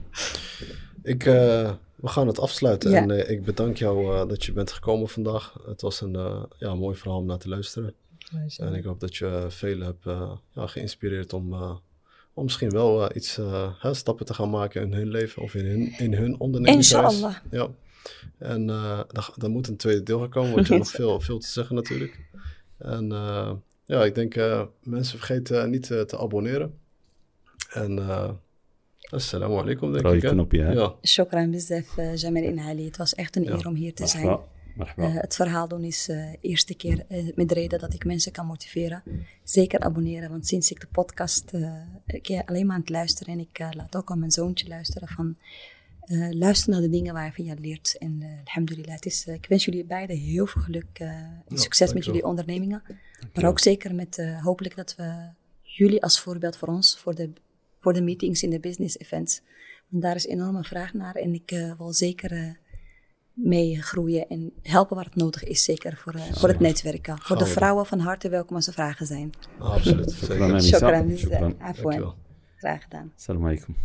Ik, uh, we gaan het afsluiten. En uh, ik bedank jou uh, dat je bent gekomen vandaag. Het was een ja, mooi verhaal om naar te luisteren. En ik hoop dat je velen hebt ja, geïnspireerd om, om misschien wel iets hè, stappen te gaan maken in hun leven of in hun, in hun ondernemingsreis. Inshallah. Ja. En dan, moet een tweede deel gaan komen, want je hebt *laughs* nog veel, veel te zeggen natuurlijk. En ja, ik denk uh, mensen vergeten niet uh, te abonneren. En uh, assalamu alaikum, denk ik. knopje, hè? Ja. Shukran bizef, Jamil Inhali. Het was echt een eer om hier te zijn. het verhaal doen is de eerste keer met de reden dat ik mensen kan motiveren. Zeker abonneren, want sinds ik de podcast... ik alleen maar aan het luisteren en ik laat ook aan mijn zoontje luisteren van... Uh, luister naar de dingen waarvan je leert. En uh, alhamdulillah, het is, uh, ik wens jullie beiden heel veel geluk en succes met jullie ondernemingen. Maar ook zeker met hopelijk dat we jullie als voorbeeld voor ons, voor de, voor de meetings in de business events. Want daar is enorme vraag naar en ik wil zeker mee groeien en helpen waar het nodig is, zeker voor, voor het netwerken. Voor de vrouwen van harte welkom als er vragen zijn. absoluut. Shukran. Shukran. Graag gedaan. Assalamu alaikum.